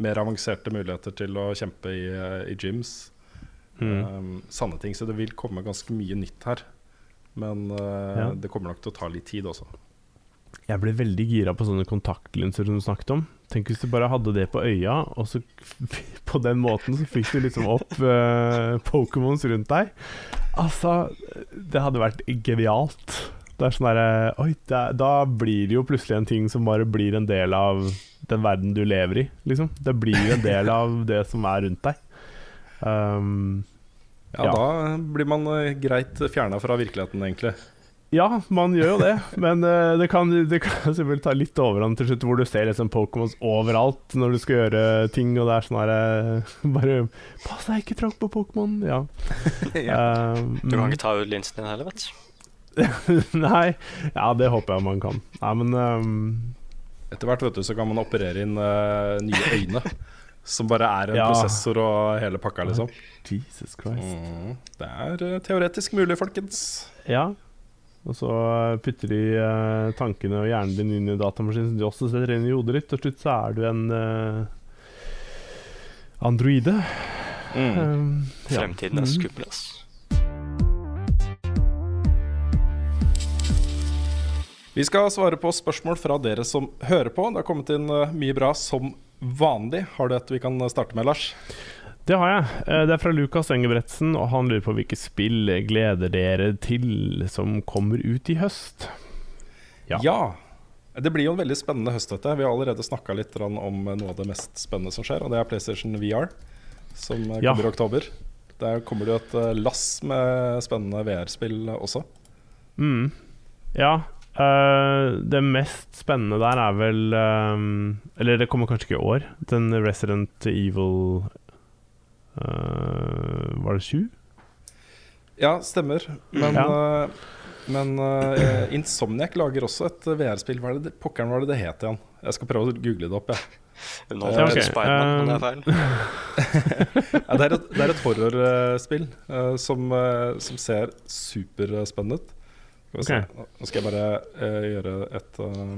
Mer avanserte muligheter til å kjempe i, i gyms. Mm. Um, sanne ting, så det vil komme ganske mye nytt her. Men Ja. det kommer nok til å ta litt tid også. Jeg ble veldig gira på sånne kontaktlinser som du snakket om. Tenk hvis du bare hadde det på øya, og så [LAUGHS] på den måten så fikk du liksom opp uh, Pokémons rundt deg. Altså, det hadde vært genialt. Det er sånn derre Oi, er, da blir det jo plutselig en ting som bare blir en del av den verden du lever i, liksom. Det blir jo en del [LAUGHS] av det som er rundt deg. Um, Ja, Ja. Da blir man uh, greit fjerna fra virkeligheten, egentlig. Ja, man gjør jo det, men uh, det, kan, det kan [LAUGHS] selvfølgelig ta litt overhånd til slutt, hvor du ser liksom Pokémons overalt når du skal gjøre ting, og det er sånn her eh, [LAUGHS] Bare Pass deg, ikke tråkk på Pokémon! Ja. [LAUGHS] Eh, Du kan ikke ta ut linsen din heller, vet du. Nei. Ja, det håper jeg man kan. Nei, men um... Etter hvert vet du, så kan man operere inn uh, nye øyne. Som bare er en Ja. prosessor og hele pakka, liksom. Jesus Christ. Mm, det er uh, teoretisk mulig, folkens. Ja. Og så eh, putter de uh, tankene og hjernen din inn i datamaskinen, som de også setter inn i hodet ditt, og til slutt så er du en uh, androide. Mm. Um, ja. Fremtiden er Mm. skummel, ass. Vi skal svare på spørsmål fra dere som hører på. Det har kommet inn mye bra som vanlig. Har du et vi kan starte med, Lars? Det har jeg. Eh, Det er fra Lukas Engebretsen, og han lurer på hvilke spill gleder dere til som kommer ut i høst? Ja. Det blir jo en veldig spennende høst, dette. Vi har allerede snakka litt om uh, noe av det mest spennende som skjer, og det er PlayStation VR, som kommer Ja. i oktober. Der kommer det jo et lass med spennende VR-spill også. Mm. Ja. Uh, det mest spennende der er vel um, Eller det kommer kanskje ikke i år. Den Resident Evil eh, Var det 7? Ja, stemmer. Men, Ja. uh, men uh, Insomniac lager også et VR-spill. Hva er det pokkeren var det det het igjen? Jeg skal prøve å google det opp. Jeg. [LAUGHS] Nå Ja, er ok. det Spiderman, men det er feil. [LAUGHS] Ja, det er et, det er et horrorspill uh, som, uh, som ser superspennende ut. Skal vi se. Nå skal jeg bare uh, gjøre et Gjøre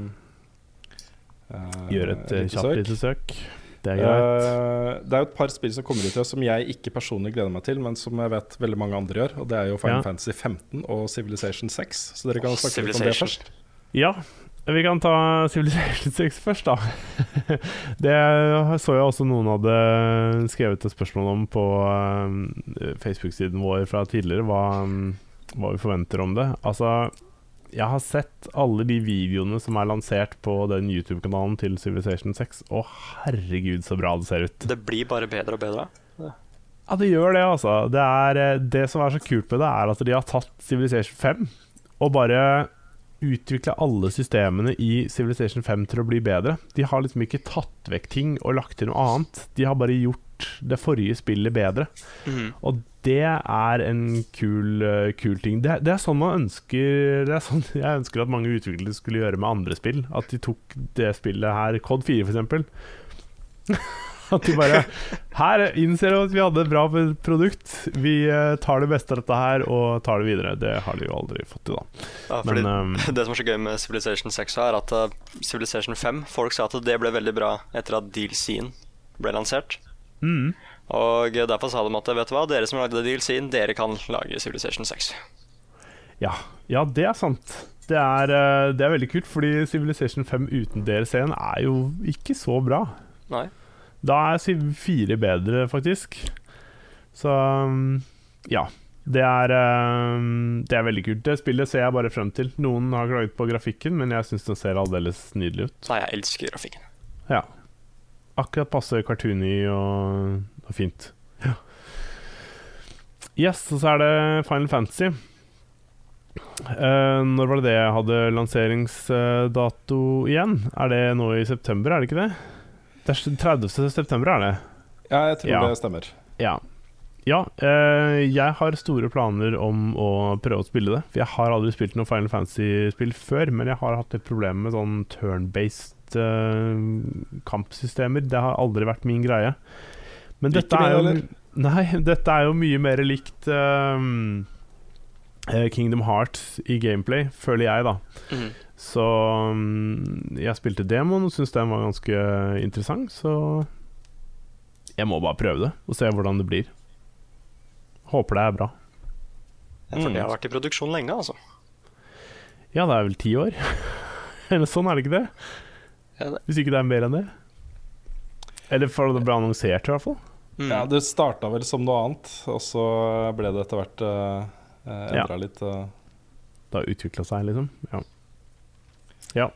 uh, Gjør et eh, lite kjapt søk. lite søk. Det er greit. Eh, det er jo et par spill som kommer ut i høst som jeg ikke personlig gleder meg til, men som jeg vet veldig mange andre gjør. Og det er jo Final Ja. Fantasy 15 og Civilization 6. Så dere kan oh, snakke litt om det først. Ja, vi kan ta Civilization 6 først, da. [LAUGHS] det så jeg også noen hadde skrevet et spørsmål om på eh, Facebook-siden vår fra tidligere, hva, hva vi forventer om det. Altså, jeg har sett alle de videoene som er lansert på den YouTube-kanalen til Civilization 6, og herregud, så bra det ser ut. Det blir bare bedre og bedre. Ja, det gjør det, altså. Det, er, eh, det som er så kult med det, er at de har tatt Civilization 5 og bare utvikla alle systemene i Civilization 5 til å bli bedre. De har liksom ikke tatt vekk ting og lagt til noe annet. De har bare gjort det forrige spillet bedre. Og det er en kul, eh, kul ting. Det, det er sånn man ønsker Det er sånn [LAUGHS] jeg ønsker at mange utviklere skulle gjøre med andre spill. At de tok det spillet her, Cod 4 for eksempel. [LAUGHS] At de bare Her innser vi at vi hadde et bra produkt. Vi eh, tar det beste av dette her og tar det videre. Det har de jo aldri fått til, da. Ja, Men, um, [LAUGHS] Det som er så gøy med Civilization 6, er at uh, Civilization 5 Folk sa at det ble veldig bra etter at DLC-en ble lansert. Mm. Og derfor sa de at vet du hva, dere som lagde DLC-en, dere kan lage Civilization 6. Ja, ja, det er sant. Det er, eh, det er veldig kult, fordi Civilization 5 uten DLC-en er jo ikke så bra. Nei. Da er Civ 4 bedre, faktisk. Så um, ja. Det er, eh, det er veldig kult. Det spillet ser jeg bare frem til. Noen har klaget på grafikken, men jeg syns den ser aldeles nydelig ut. Nei, jeg elsker grafikken. Ja. Akkurat passe cartoony og, og fint. Ja. Yes, og så er det Final Fantasy. Uh, når var det det jeg hadde lanseringsdato igjen? Er det nå i september, er det ikke det? Det er 30. september, er det? Ja, jeg tror Ja. det stemmer. Ja. Ja, uh, jeg har store planer om å prøve å spille det. For jeg har aldri spilt noe Final Fantasy-spill før, men jeg har hatt litt problemer med sånn turn-based uh, kampsystemer. Det har aldri vært min greie. Men dette er jo. [LAUGHS] Nei, dette er jo mye mer likt eh, Kingdom Hearts i gameplay, føler jeg, da. Mm. Så um, jeg spilte demoen og syntes den var ganske interessant, så jeg må bare prøve det og se hvordan det blir. Håper det er bra. For Mm. det har vært i produksjon lenge, altså. Ja, det er vel ti år? [LAUGHS] Eller sånn, er det ikke det? Det- Hvis ikke det er mer enn det? Eller for det ble annonsert, i hvert fall. Mm. Ja, Det starta vel som noe annet, og så ble det etter hvert uh, endra litt. Uh. Det har utvikla seg, liksom. Ja. Ja. ja.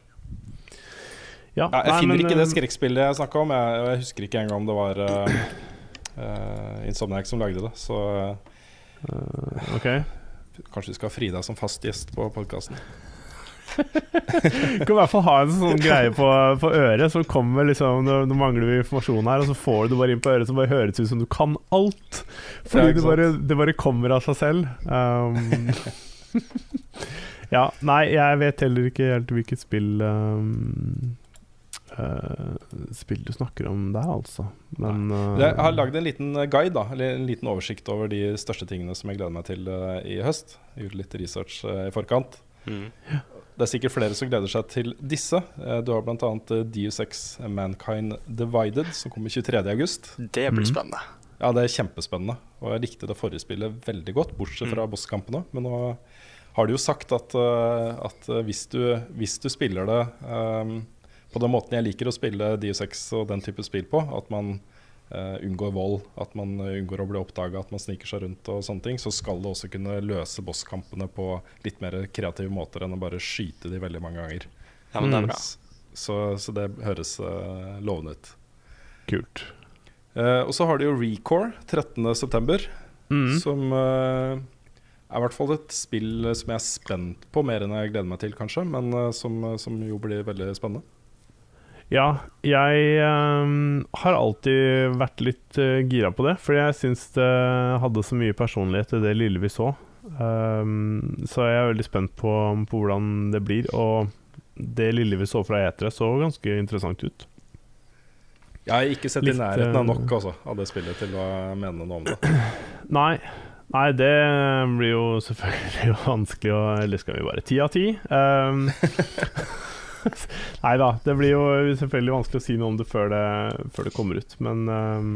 Ja, jeg nei, finner men, ikke det eh, skrekkspillet jeg snakka om. Jeg, jeg husker ikke engang om det var uh, Insomniac som lagde det. Så uh, Ok. kanskje vi skal ha Frida som fast gjest på podkasten. Du [LAUGHS] kan i hvert fall ha en sånn greie på, på øret som kommer liksom Nå, nå mangler vi informasjon her, og så får du det bare inn på øret som bare høres ut som du kan alt. Fordi det, det, bare, det bare kommer av seg selv. Um, [LAUGHS] ja, nei, jeg vet heller ikke helt hvilket spill um, Uh, Spill du snakker om der, altså. Men uh, Jeg har lagd en liten guide, da Eller en liten oversikt over de største tingene som jeg gleder meg til uh, i høst. Jeg gjorde litt research i forkant. Mm. Det er sikkert flere som gleder seg til disse. Eh, du har bl.a. DU6 Mankind Divided, som kommer 23.8. Det blir Mhm. spennende. Ja, det er kjempespennende. Og jeg likte det forrige spillet veldig godt, bortsett Mm. fra bosskampene. Men nå har de jo sagt at, eh, at eh, hvis, du, hvis du spiller det um, på den måten jeg liker å spille DU6 og den type spill på, at man eh, unngår vold, at man unngår å bli oppdaga, at man sniker seg rundt og sånne ting, så skal det også kunne løse bosskampene på litt mer kreative måter enn å bare skyte de veldig mange ganger. Ja, men det er Mm. bra. Så, så det høres uh, lovende ut. kult. Uh, og så har de jo Recore 13.9 Mm. som uh, er i hvert fall et spill som jeg er spent på, mer enn jeg gleder meg til, kanskje. Men som, som jo blir veldig spennende. Ja, jeg um, har alltid vært litt uh, gira på det, fordi jeg syns det hadde så mye personlighet i det lille vi så. Um, så jeg er veldig spent på, på hvordan det blir. Og det lille vi så fra E3, så ganske interessant ut. Jeg har ikke sett Litt, i nærheten av eh, nok altså, av det spillet til å mene noe om det. [CLEARS THROAT] Nei, nei det blir jo selvfølgelig [LAUGHS] vanskelig å Eller skal vi bare ti av ti? Ehm, [LAUGHS] [LAUGHS] nei da, det blir jo selvfølgelig vanskelig å si noe om det før det, før det kommer ut. Men um,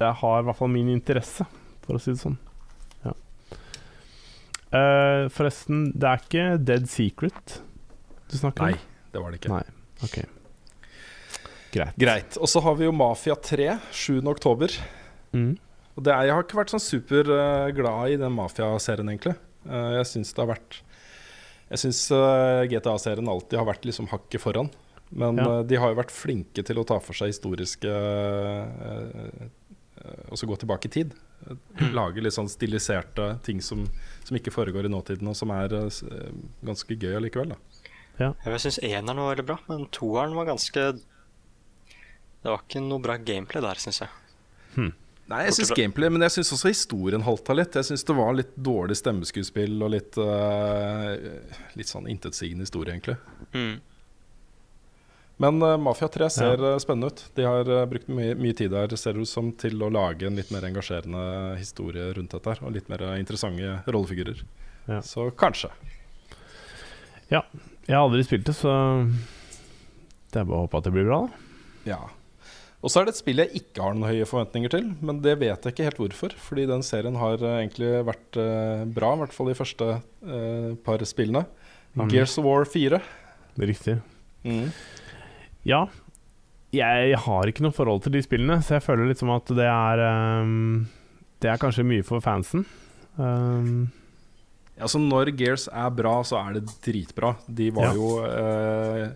det har i hvert fall min interesse, for å si det sånn. Ja. Uh, forresten, det er ikke Dead Secret du snakker Nei, om? det var det ikke. Nei. Ok. Greit. Greit. Og så har vi jo Mafia 3, 7. oktober. Mm. Og det er, jeg har ikke vært sånn superglad i den Mafia-serien, egentlig. Eh, jeg syns det har vært Jeg syns GTA-serien alltid har vært liksom hakket foran. Men Ja. eh, de har jo vært flinke til å ta for seg historiske eh, eh, Og så gå tilbake i tid. Eh, Lage litt sånn stiliserte ting som, som ikke foregår i nåtiden, og som er eh, eh, ganske gøy allikevel. da Jeg syns eneren var veldig bra, men toeren var ganske Det var ikke noe bra gameplay der, syns jeg. Nei, jeg syns gameplay, men jeg syns også historien halta litt. Jeg syns det var litt dårlig stemmeskuespill og litt uh, Litt sånn intetsigende historie, egentlig. Mm. Men uh, Mafia 3 ser ja. spennende ut. De har uh, brukt mye, mye tid der, ser det ut som, til å lage en litt mer engasjerende historie rundt dette. her Og litt mer eh, interessante rollefigurer. Ja. Så kanskje. Ja. Jeg har aldri spilt det, så det er bare å håpe at det blir bra, da. Ja. Og så er det et spill jeg ikke har noen høye forventninger til, men det vet jeg ikke helt hvorfor. Fordi den serien har eh, egentlig vært eh, bra, i hvert fall de første eh, par spillene. Mhm. Gears of War 4. Det er Riktig. Mm. Ja. Jeg har ikke noe forhold til de spillene, så jeg føler litt som at det er um, Det er kanskje mye for fansen. Um, så Når Gears er bra, så er det dritbra. De var Ja. jo eh,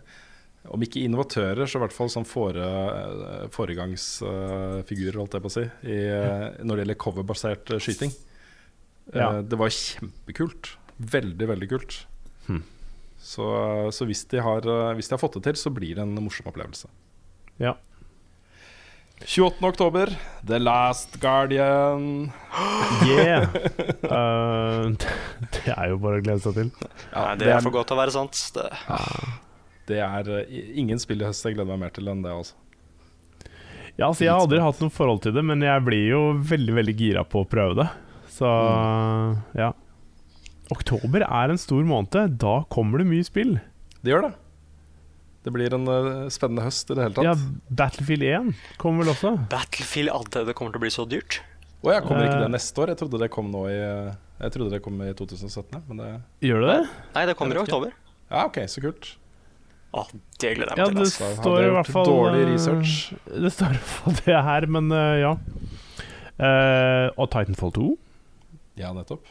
Om ikke innovatører, så i hvert fall sånn fore, eh, foregangsfigurer, holdt jeg på å si, i, eh, når det gjelder coverbasert eh, skyting. Ja. det var kjempekult. Veldig, veldig kult. Hmm. Så, så hvis, de har, hvis de har fått det til, så blir det en morsom opplevelse. ja. 28. oktober, The Last Guardian. [GASPS] Yeah! Uh, [LAUGHS] det er jo bare å glede seg til. Ja, Nei, det er for godt til å være sant. Det, det er eh, ingen spill i høst jeg gleder meg mer til enn det. altså Ja, altså Jeg har aldri hatt noe forhold til det, men jeg blir jo veldig veldig gira på å prøve det. Så ja. Oktober er en stor måned. Da kommer det mye spill. Det gjør det. Det blir en uh, spennende høst i det hele tatt. Ja, Battlefield 1 kommer vel også. Battlefield allerede kommer til å bli så dyrt. Å ja, kommer ikke Eh. det neste år? Jeg trodde det kom nå i Jeg trodde det kom i 2017, men det Gjør det det? Nei, det kommer i oktober. Ja, OK, så kult. Å, det gleder jeg Ja, meg det til. Da hadde står i hvert fall dårlig eh, research. Det står i hvert fall det her, men uh, ja. Uh, og Titanfall 2, Ja, nettopp.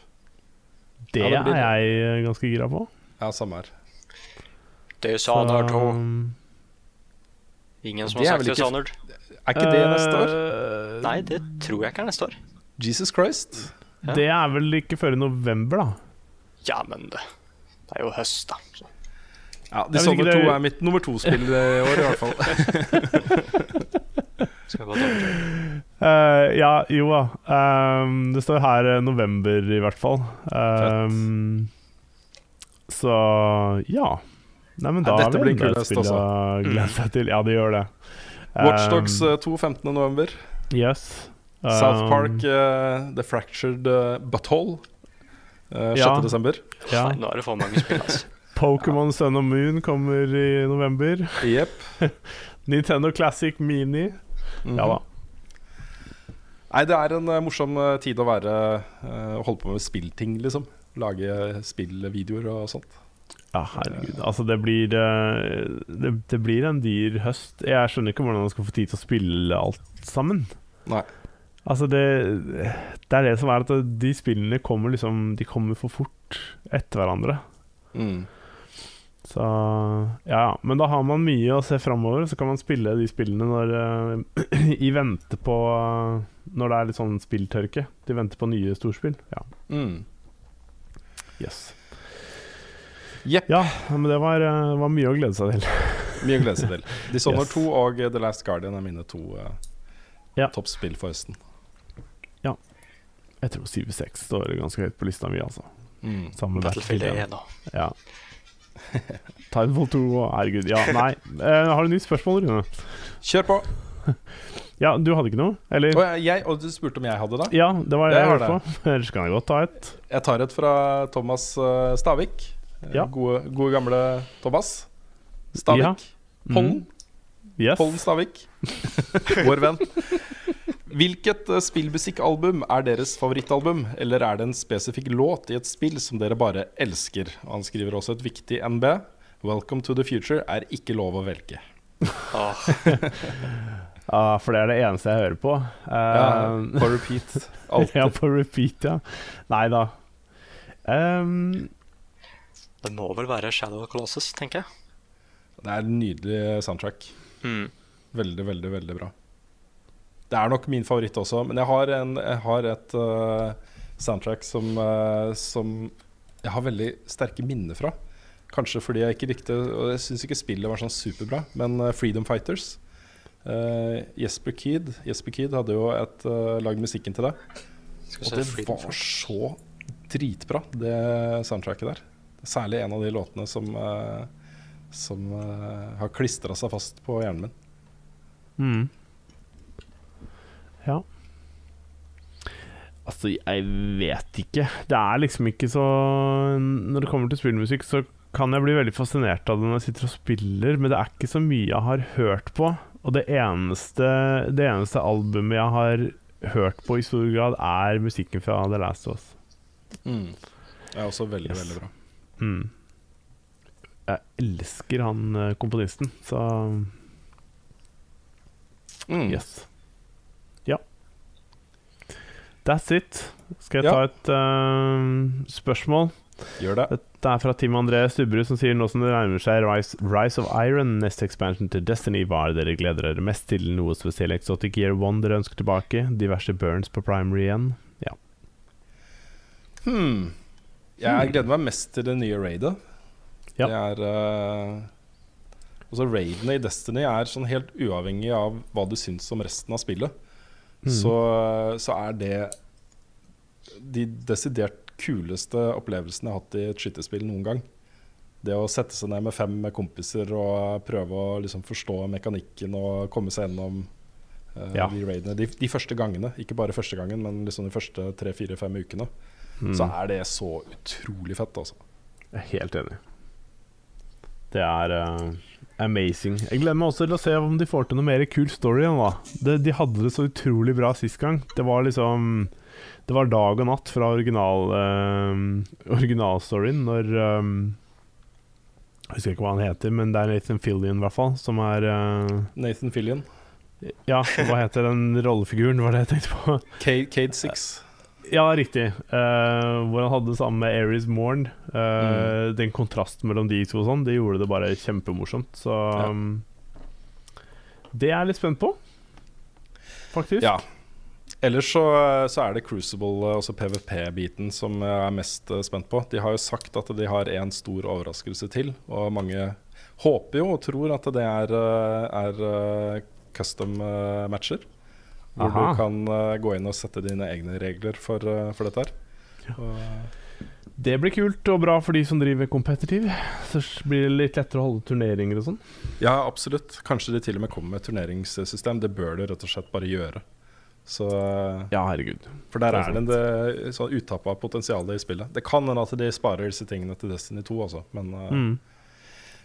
det, Ja, det er jeg ganske gira på. Ja, samme her. Dishonored 2. um, Ingen som Det har sagt det ikke- Dishonored. Er ikke det neste år? Uh, Nei, det tror jeg ikke er neste år. Jesus Christ. Ja. Det er vel ikke før i november, da. Ja, men det, det er jo høst, da. Så. Ja, de sånne Dishonored 2 er mitt nummer to-spill i år, i hvert fall. [LAUGHS] Eh, ja, jo da. Um, det står her eh, november, i hvert fall. Um, så ja. Nei, men Ja, da dette blir en enda et høst spill også. å glede seg til. Ja, det gjør det. Watchdogs Um, 2 15. november. Yes. South Um, Park uh, The Fractured uh, Butthole. Uh, 6. Ja. Ja. Nå er det for mange spill, altså. Pokémon Sun og Moon kommer i november. Yep. [LAUGHS] Nintendo Classic Mini. Mhm. Ja da. Nei, det er en uh, morsom eh, tid å være Å holde på med spillting, liksom. Lage spillvideoer og sånt. Ja, herregud. Altså, det blir uh, det, det blir en dyr høst. Jeg skjønner ikke hvordan man skal få tid til å spille alt sammen. Nei. Altså, det Det er det som er at de spillene kommer liksom De kommer for fort etter hverandre. Mm. Så ja. Men da har man mye å se framover, så kan man spille de spillene når uh, I vente på uh, Når det er litt sånn spilltørke. De venter på nye storspill. Ja. Mm. Yes. Yep. Ja, men det var, uh, var mye å glede seg til. [LAUGHS] Mye å glede seg til. Dishonored Yes. 2 og The Last Guardian er mine to uh, Ja. toppspill for høsten. Ja. Jeg tror 7-6 står ganske høyt på lista mi, altså. Mm. Sammen med Battlefield Battlefield 1. Ja. Titanfall 2 og herregud. Ja, nei. Eh, har du nytt spørsmål, Rune? Kjør på! [LAUGHS] Ja, du hadde ikke noe? Eller? Og jeg, og du spurte om jeg hadde det? Ja, det var det Jeg jeg hørte på. [LAUGHS] Ellers kan jeg godt ta et. Jeg tar et fra Thomas eh, Stavik. Ja. Gode, gode gamle Thomas. Stavik. Ja. Pollen. Yes. Pollen Stavik. [LAUGHS] Vår venn. Hvilket eh, spillmusikkalbum er deres favorittalbum? Eller er det en spesifikk låt i et spill som dere bare elsker? Og han skriver også et viktig NB. Welcome to the future er ikke lov å velge. [LAUGHS] Ja, for det er det eneste jeg hører på. Ja, Eh, på repeat. [LAUGHS] Alltid. ja, på repeat, ja. Nei da. Um, Det må vel være Shadow of Colossus, tenker jeg. Det er en nydelig soundtrack. Mm. Veldig, veldig, veldig bra. Det er nok min favoritt også, men jeg har, en, jeg har et uh, soundtrack som, uh, som jeg har veldig sterke minner fra. Kanskje fordi jeg ikke likte Og jeg syns ikke spillet var sånn superbra, men uh, Freedom Fighters eh, Jesper Keed Jesper Keed hadde jo et, uh, lagd musikken til det. Og det var så dritbra, det soundtracket der. Særlig en av de låtene som, som har klistra seg fast på hjernen min. mm. Ja. Altså, jeg vet ikke. Det er liksom ikke så Når det kommer til spillmusikk, så kan jeg bli veldig fascinert av det når jeg sitter og spiller, men det er ikke så mye jeg har hørt på. Og det eneste, det eneste albumet jeg har hørt på i stor grad, er musikken fra The Last of Us. Det er også veldig, Yes. veldig bra. Mm. Jeg elsker han eh, komponisten, så Mm. yes. That's it. Skal jeg ta et uh, spørsmål? Gjør det. Dette er fra Tim André Stubberud, som sier nå som det nærmer seg Rise, Rise of Iron, neste expansion til Destiny, hva er det dere gleder dere mest til? Noe spesiell Exotic Year One dere ønsker tilbake? Diverse burns på primary igjen? Ja. Hmm. Jeg gleder meg mest til det nye raidet. Ja. Det er uh, Altså Raidene i Destiny er sånn helt uavhengig av hva du syns om resten av spillet. Mhm. Så, så er det de desidert kuleste opplevelsene jeg har hatt i et skytterspill noen gang. Det å sette seg ned med fem kompiser og prøve å liksom forstå mekanikken og komme seg gjennom uh, Ja. de raidene de, de første gangene. Ikke bare første gangen, men liksom de første tre-fire-fem ukene. Mm. Så er det så utrolig fett, altså. Jeg er helt enig. Det er eh, amazing. Jeg gleder meg også til å se om de får til noe mer kul story det, De hadde det så utrolig bra sist gang. Det var liksom Det var dag og natt fra original eh, originalstoryen når um, Jeg husker ikke hva han heter, men det er Nathan Fillion, i hvert fall, som er uh, Nathan Fillion. Ja, hva heter den rollefiguren, var det jeg tenkte på. Cade Six. Ja, riktig. Uh, hvor han hadde det samme med Aries Morn. Eh, Den kontrasten mellom de to og sånn, det gjorde det bare kjempemorsomt. Så um, Det er jeg litt spent på, faktisk. Ja. Ellers så, så er det Crucible, altså PVP-biten, som jeg er mest eh, spent på. De har jo sagt at de har en stor overraskelse til, og mange håper jo og tror at det er, eh, er eh, custom eh, matcher. Hvor Aha. du kan uh, gå inn og sette dine egne regler for, uh, for dette her. Og, Det blir kult og bra for de som driver kompetitiv. Så blir det litt lettere å holde turneringer og sånn. ja, absolutt. Kanskje de til og med kommer med turneringssystem. Det bør de rett og slett bare gjøre. Så eh, Ja, herregud. For der Det er er det en sånn uttapp potensial i spillet. Det kan hende at de sparer disse tingene til Destiny 2, altså. Men, uh, Mm.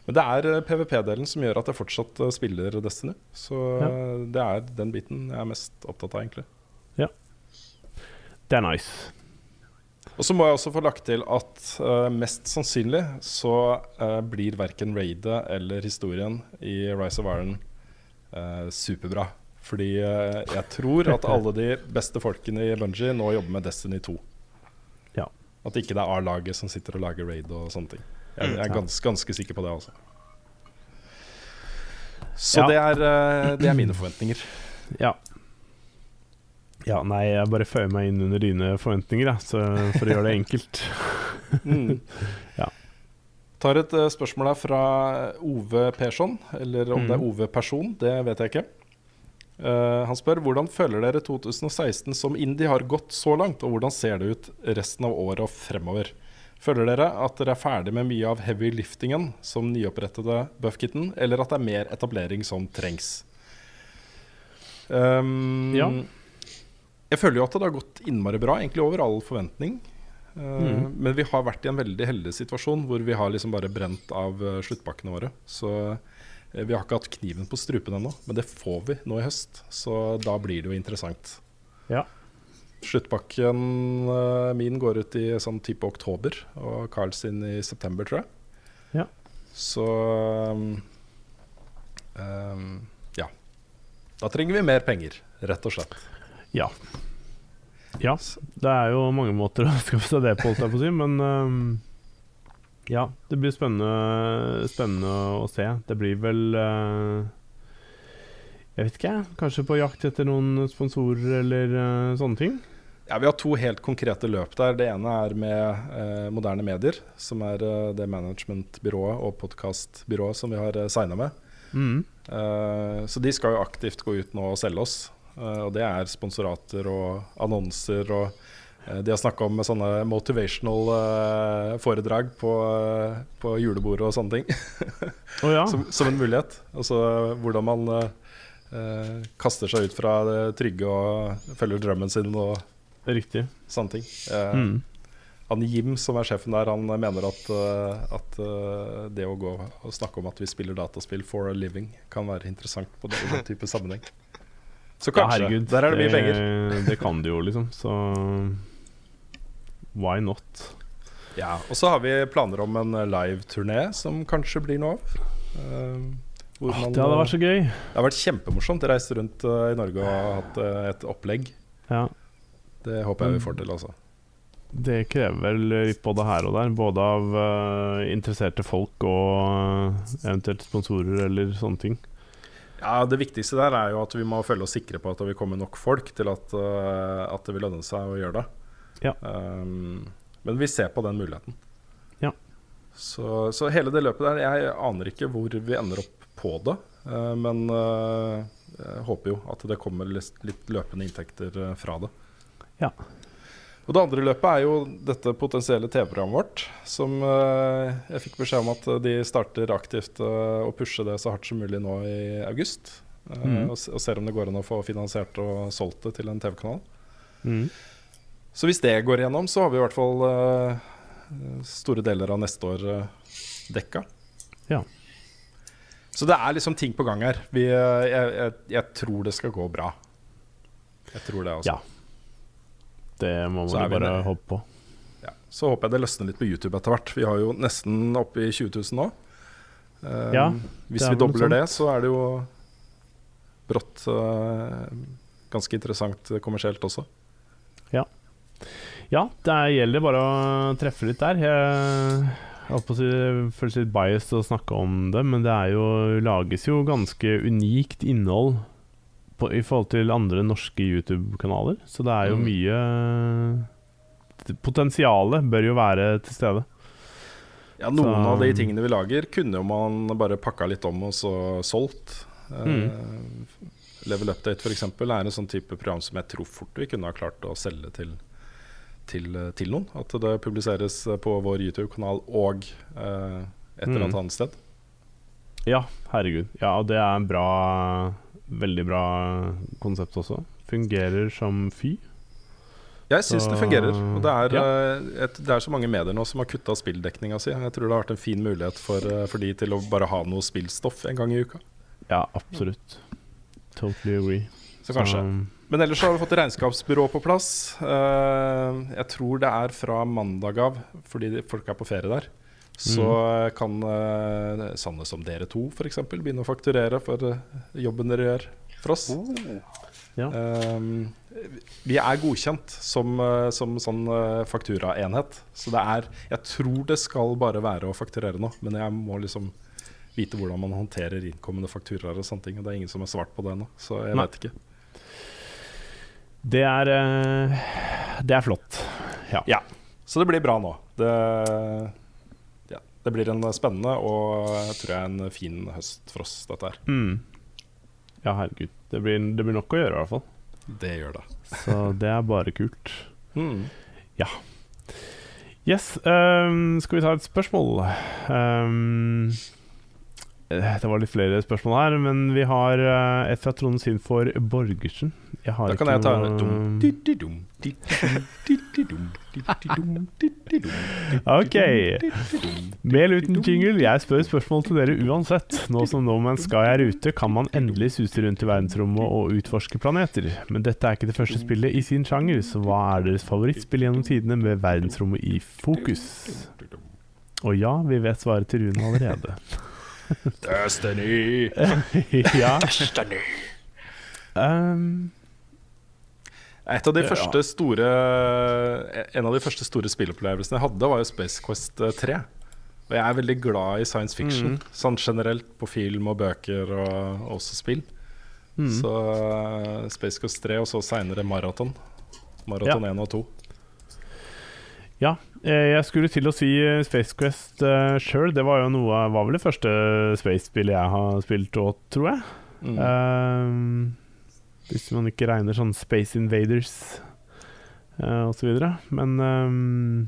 Men det er uh, PVP-delen som gjør at jeg fortsatt uh, spiller Destiny. Så Ja. det er den biten jeg er mest opptatt av, egentlig. Det er nice. Og så må jeg også få lagt til at uh, mest sannsynlig så uh, blir verken raidet eller historien i Rise of Iron uh, superbra. Fordi jeg tror at alle de beste folkene i Bungie nå jobber med Destiny 2. Ja. At ikke det er A-laget som sitter og lager raid og sånne ting. Jeg, jeg er ganske, ganske sikker på det, altså. Så Ja. det, er, uh, det er mine forventninger. Ja. Ja, nei, jeg bare føyer meg inn under dine forventninger, så for å gjøre det enkelt. Mm. [LAUGHS] Ja. Tar et uh, spørsmål her fra Ove Persson, eller om det er Ove Person, det vet jeg ikke. Uh, han spør hvordan føler dere 2016 som indie har gått så langt, og hvordan ser det ut resten av året og fremover? Føler dere at dere er ferdig med mye av heavy liftingen som nyopprettede Buffkitten, eller at det er mer etablering som trengs? Um, Ja. Jeg føler jo at det har gått innmari bra, egentlig over all forventning. Uh, mm. Men vi har vært i en veldig heldig situasjon hvor vi har liksom bare brent av uh, sluttpakkene våre. Så eh, vi har ikke hatt kniven på strupen ennå, men det får vi nå i høst. Så da blir det jo interessant. Ja. Sluttpakken uh, min går ut i sånn type oktober, og Carl sin i september, tror jeg. Ja. Så um, ja. Da trenger vi mer penger, rett og slett. Ja. Ja, det er jo mange måter å [LAUGHS] skaffe seg det på, holdt si, men um, ja, det blir spennende, spennende å se. Det blir vel uh, Jeg vet ikke. Kanskje på jakt etter noen sponsorer eller uh, sånne ting. Ja, Vi har to helt konkrete løp der. Det ene er med eh, Moderne Medier, som er eh, det managementbyrået og podkastbyrået som vi har eh, signa med. Mm. Eh, så de skal jo aktivt gå ut nå og selge oss. Eh, og det er sponsorater og annonser og eh, De har snakka om sånne motivational eh, foredrag på, på julebordet og sånne ting. oh, ja. [LAUGHS] som, som en mulighet. Altså hvordan man kaster seg ut fra det trygge og følger drømmen sin og Riktig. sånne ting. Eh, Mm. Han Jim som er sjefen der, han mener at, eh, at eh, det å gå og snakke om at vi spiller dataspill for a living, kan være interessant på den, den [LAUGHS] type sammenheng. Så Ja, kanskje. herregud. der er det mye penger. Det kan de jo, liksom. Så why not? Ja, Og så har vi planer om en eh, live-turné som kanskje blir noe av. Eh, hvor ah, man, det hadde vært så gøy. det har vært kjempemorsomt. Reist rundt eh, i Norge og hatt eh, et opplegg. Ja. Det håper jeg vi får til, altså. Det krever vel litt både her og der. Både av uh, interesserte folk og uh, eventuelt sponsorer eller sånne ting. Ja, Det viktigste der er jo at vi må følge oss sikre på at det vil komme nok folk til at, uh, at det vil lønne seg å gjøre det. Ja. Um, men vi ser på den muligheten. Ja. Så, så hele det løpet der Jeg aner ikke hvor vi ender opp på det. men eh, jeg håper jo at det kommer litt, litt løpende inntekter fra det. Ja. Og det andre løpet er jo dette potensielle TV-programmet vårt. Som eh, jeg fikk beskjed om at de starter aktivt eh, å pushe det så hardt som mulig nå i august. eh, Mhm. og, ser om det går an å få finansiert og solgt det til en TV-kanal. Mm. Så hvis det går igjennom, så har vi i hvert fall eh, store deler av neste år dekka. Ja. Så det er liksom ting på gang her. Vi, eh, jeg, jeg, jeg tror det skal gå bra. Jeg tror det, altså. Ja. Det må man bare med. håpe på. Ja. Så håper jeg det løsner litt på YouTube etter hvert. Vi har jo nesten oppe i 20 000 nå. Um, Ja, hvis vi dobler det, så er det jo brått uh, ganske interessant kommersielt også. Ja, det er- gjelder bare å treffe litt der. Jeg holdt på å si, det føles litt biased å snakke om det, men det er jo, lages jo ganske unikt innhold på, i forhold til andre norske YouTube-kanaler. Så det er jo Mm. mye Potensialet bør jo være til stede. Ja, Noen Så- av de tingene vi lager, kunne jo man bare pakka litt om og så solgt. Mm. Uh, Level Update f.eks. er en sånn type program som jeg tror fort vi kunne ha klart å selge til, til, eh, til noen. At det publiseres på vår YouTube-kanal og uh, et eller annet Mm. annet sted. Ja, herregud. Ja, og det er en bra Veldig bra konsept også. Fungerer som fy. Jeg syns det fungerer. Og det er, ja. eh, et, det er så mange medier nå som har kutta spilldekninga si. Jeg tror det har vært en fin mulighet for, eh, for de til å bare ha noe spillstoff en gang i uka. Ja, absolutt. Totally agree. Så kanskje. Men ellers har vi fått regnskapsbyrå på plass. Eh, jeg tror det er fra mandag av, fordi folk er på ferie der. Så kan uh, sanne som dere to f.eks. begynne å fakturere for eh, jobben dere gjør for oss. Ja. Um, vi er godkjent som, eh, som sånn fakturaenhet. Så det er Jeg tror det skal bare være å fakturere nå, men jeg må liksom vite hvordan man håndterer innkommende fakturaer og sånne ting. Og det er ingen som har svart på det ennå, så jeg veit ikke. Det er eh, Det er flott. Ja. Ja, så det blir bra nå. Det, det blir en spennende og jeg tror jeg en fin høst for oss, dette her. Mm. Ja, herregud. Det blir, det blir nok å gjøre, i hvert fall. Det gjør det. Så det er bare kult. [LAUGHS] Mm. Yes, Um, skal vi ta et spørsmål? Ehm, eh, det var litt flere spørsmål her, men vi har eh, et fra Trond Sinfor Borgersen. Jeg har Da kan ikke jeg ta noe- dum, di-di-dum, di-di-dum, Ok. eller uten jingle, jeg spør spørsmål til dere uansett. Nå som No Man's Sky er ute, kan man endelig suse rundt i verdensrommet og utforske planeter. Men dette er ikke det første spillet i sin sjanger, så hva er deres favorittspill gjennom tidene med verdensrommet i fokus? Og ja, vi vet svaret til Rune allerede. Destiny. [LAUGHS] ja. Um, Et av de Ja. første store En av de første store spillopplevelsene jeg hadde, var jo Space Quest eh, 3. Og jeg er veldig glad i science fiction, Mm. sånn generelt på film og bøker og og også spill. mm. Så eh, Space Quest 3, og så seinere Maraton. Maraton 1 og 2. Ja, eh, jeg skulle til å si eh, Space Quest uh, sjøl. Det var jo noe Var vel det første Space-spillet jeg har spilt òg, tror jeg. Mm. Ehm, hvis man ikke regner sånn Space Invaders uh, osv. Men um,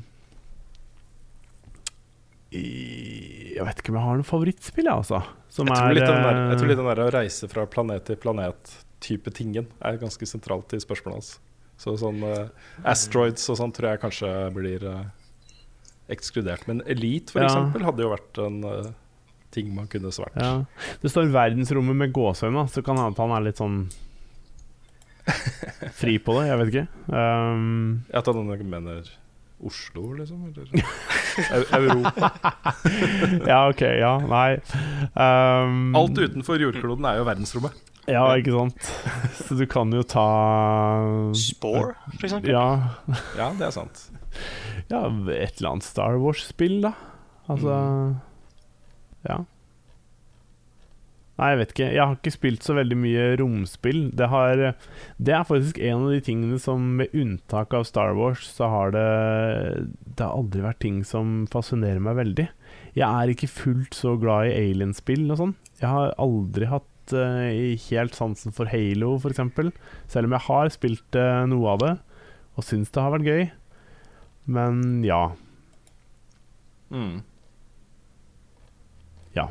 i, Jeg vet ikke om jeg har noe favorittspill, jeg, altså. Som jeg, tror den der, eh, jeg tror litt den der å reise fra planet til planet-type tingen er ganske sentralt i spørsmålet hans. Så sånn uh, Asteroids og sånn tror jeg kanskje blir uh, ekskludert. Men Elite, for Ja. eksempel, hadde jo vært en uh, ting man kunne svart. ja. Det står 'verdensrommet med gåsehud, så kan hende han er litt sånn [LAUGHS] fri på det. Jeg vet ikke. Um, tar noen mener Oslo, liksom? Eller [LAUGHS] Europa? [LAUGHS] ja, ok. Ja, nei. Um, Alt utenfor jordkloden er jo verdensrommet. Ja, ikke sant. Så du kan jo ta Spore, for eksempel. Ja, Ja, det er sant. ja et eller annet Star Wars-spill, da. Altså Ja. Nei, jeg vet ikke. Jeg har ikke spilt så veldig mye romspill. Det, har, det er faktisk en av de tingene som, med unntak av Star Wars, så har det Det har aldri vært ting som fascinerer meg veldig. Jeg er ikke fullt så glad i alienspill og sånn. Jeg har aldri hatt uh, helt sansen for Halo, f.eks. Selv om jeg har spilt uh, noe av det og syns det har vært gøy. Men ja. Mm. Ja.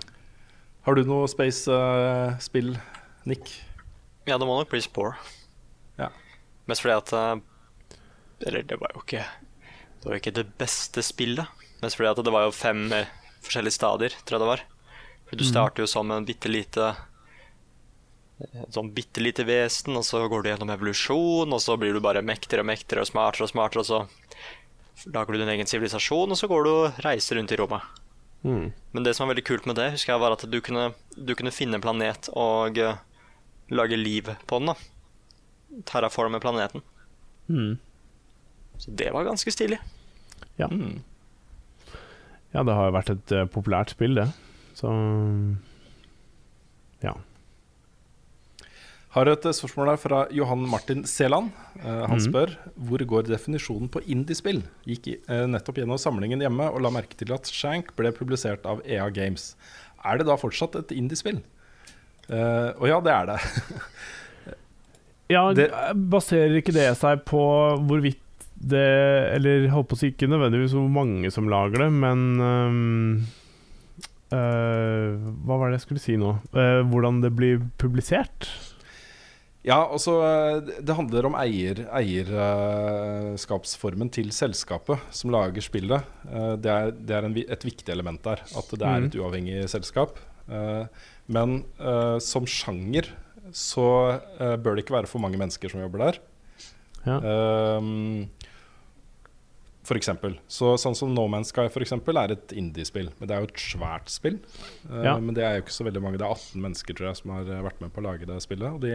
Har du noe space-spill, Nick? Ja, det må nok bli Spore. Ja. Mest fordi at eh, Eller det var jo ikke Det var jo ikke det beste spillet. Mest fordi at det var jo fem eh, forskjellige stadier, tror jeg det var. For du starter jo som en bitte lite sånn bitte lite vesen, og så går du gjennom evolusjon, og så blir du bare mektigere og mektigere og smartere og smartere, og så lager du din egen sivilisasjon, og så går du og reiser rundt i rommet. Mm. Men det som var veldig kult med det, husker jeg var at du kunne, du kunne finne en planet og uh, lage liv på den. da Terraforme planeten. Mm. Så det var ganske stilig. Ja. Mm. Ja, det har jo vært et uh, populært spill, det. Så ja. Har et eh, spørsmål her fra Johan Martin Seland. Uh, han spør spør hvor går definisjonen på indiespill. Gikk eh, nettopp gjennom samlingen hjemme og la merke til at Shank ble publisert av EA Games. Er det da fortsatt et indiespill? Uh, og ja, det er det. [LAUGHS] Ja, Det- baserer ikke det seg på hvorvidt det Eller holdt på å si ikke nødvendigvis hvor mange som lager det, men um, Hva var det jeg skulle si nå? Hvordan det blir publisert? Ja, altså Det handler om eier, eierskapsformen til selskapet som lager spillet. Eh, Det er, det er en, et viktig element der. At det er et uavhengig selskap. Eh, Men som sjanger så bør det ikke være for mange mennesker som jobber der. Ja. For eksempel. Så, sånn som No Man's Sky for eksempel, er et indiespill. Men det er jo et svært spill. Ja. Men det er jo ikke så veldig mange. Det er 18 mennesker tror jeg som har vært med på å lage det spillet. Og de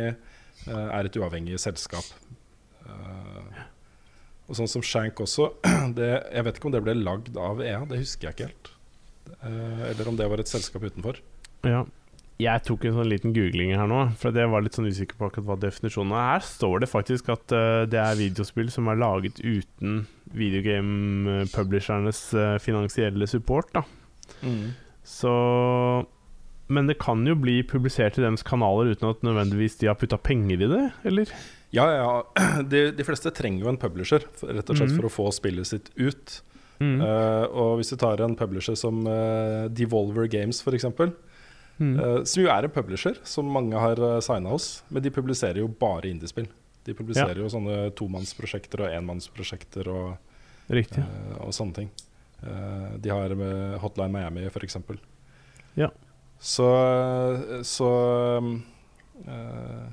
er et uavhengig selskap. Uh, og sånn som Shank også. [CLEARS THROAT] Det, jeg vet ikke om det ble lagd av EA, det husker jeg ikke helt. Uh, eller om det var et selskap utenfor. Ja. Jeg tok en sånn liten googling her nå, for jeg var litt sånn usikker på akkurat hva definisjonen er. Her står det faktisk at det er videospill som er laget uten videogame-publishernes finansielle support, da. Så Men det kan jo bli publisert i deres kanaler uten at nødvendigvis de har putta penger i det, eller? Ja, ja, ja. [CLEARS THROAT] De, de fleste trenger jo en publisher, rett og slett mm. for å få spillet sitt ut. Mm. Uh, og hvis du tar en publisher som uh, Devolver Games f.eks., Mm. uh, som jo er en publisher som mange har uh, signa hos, men de publiserer jo bare indiespill. De publiserer jo sånne tomannsprosjekter og enmannsprosjekter og, og sånne ting. De har med Hotline Miami f.eks. Ja. Så, så eh,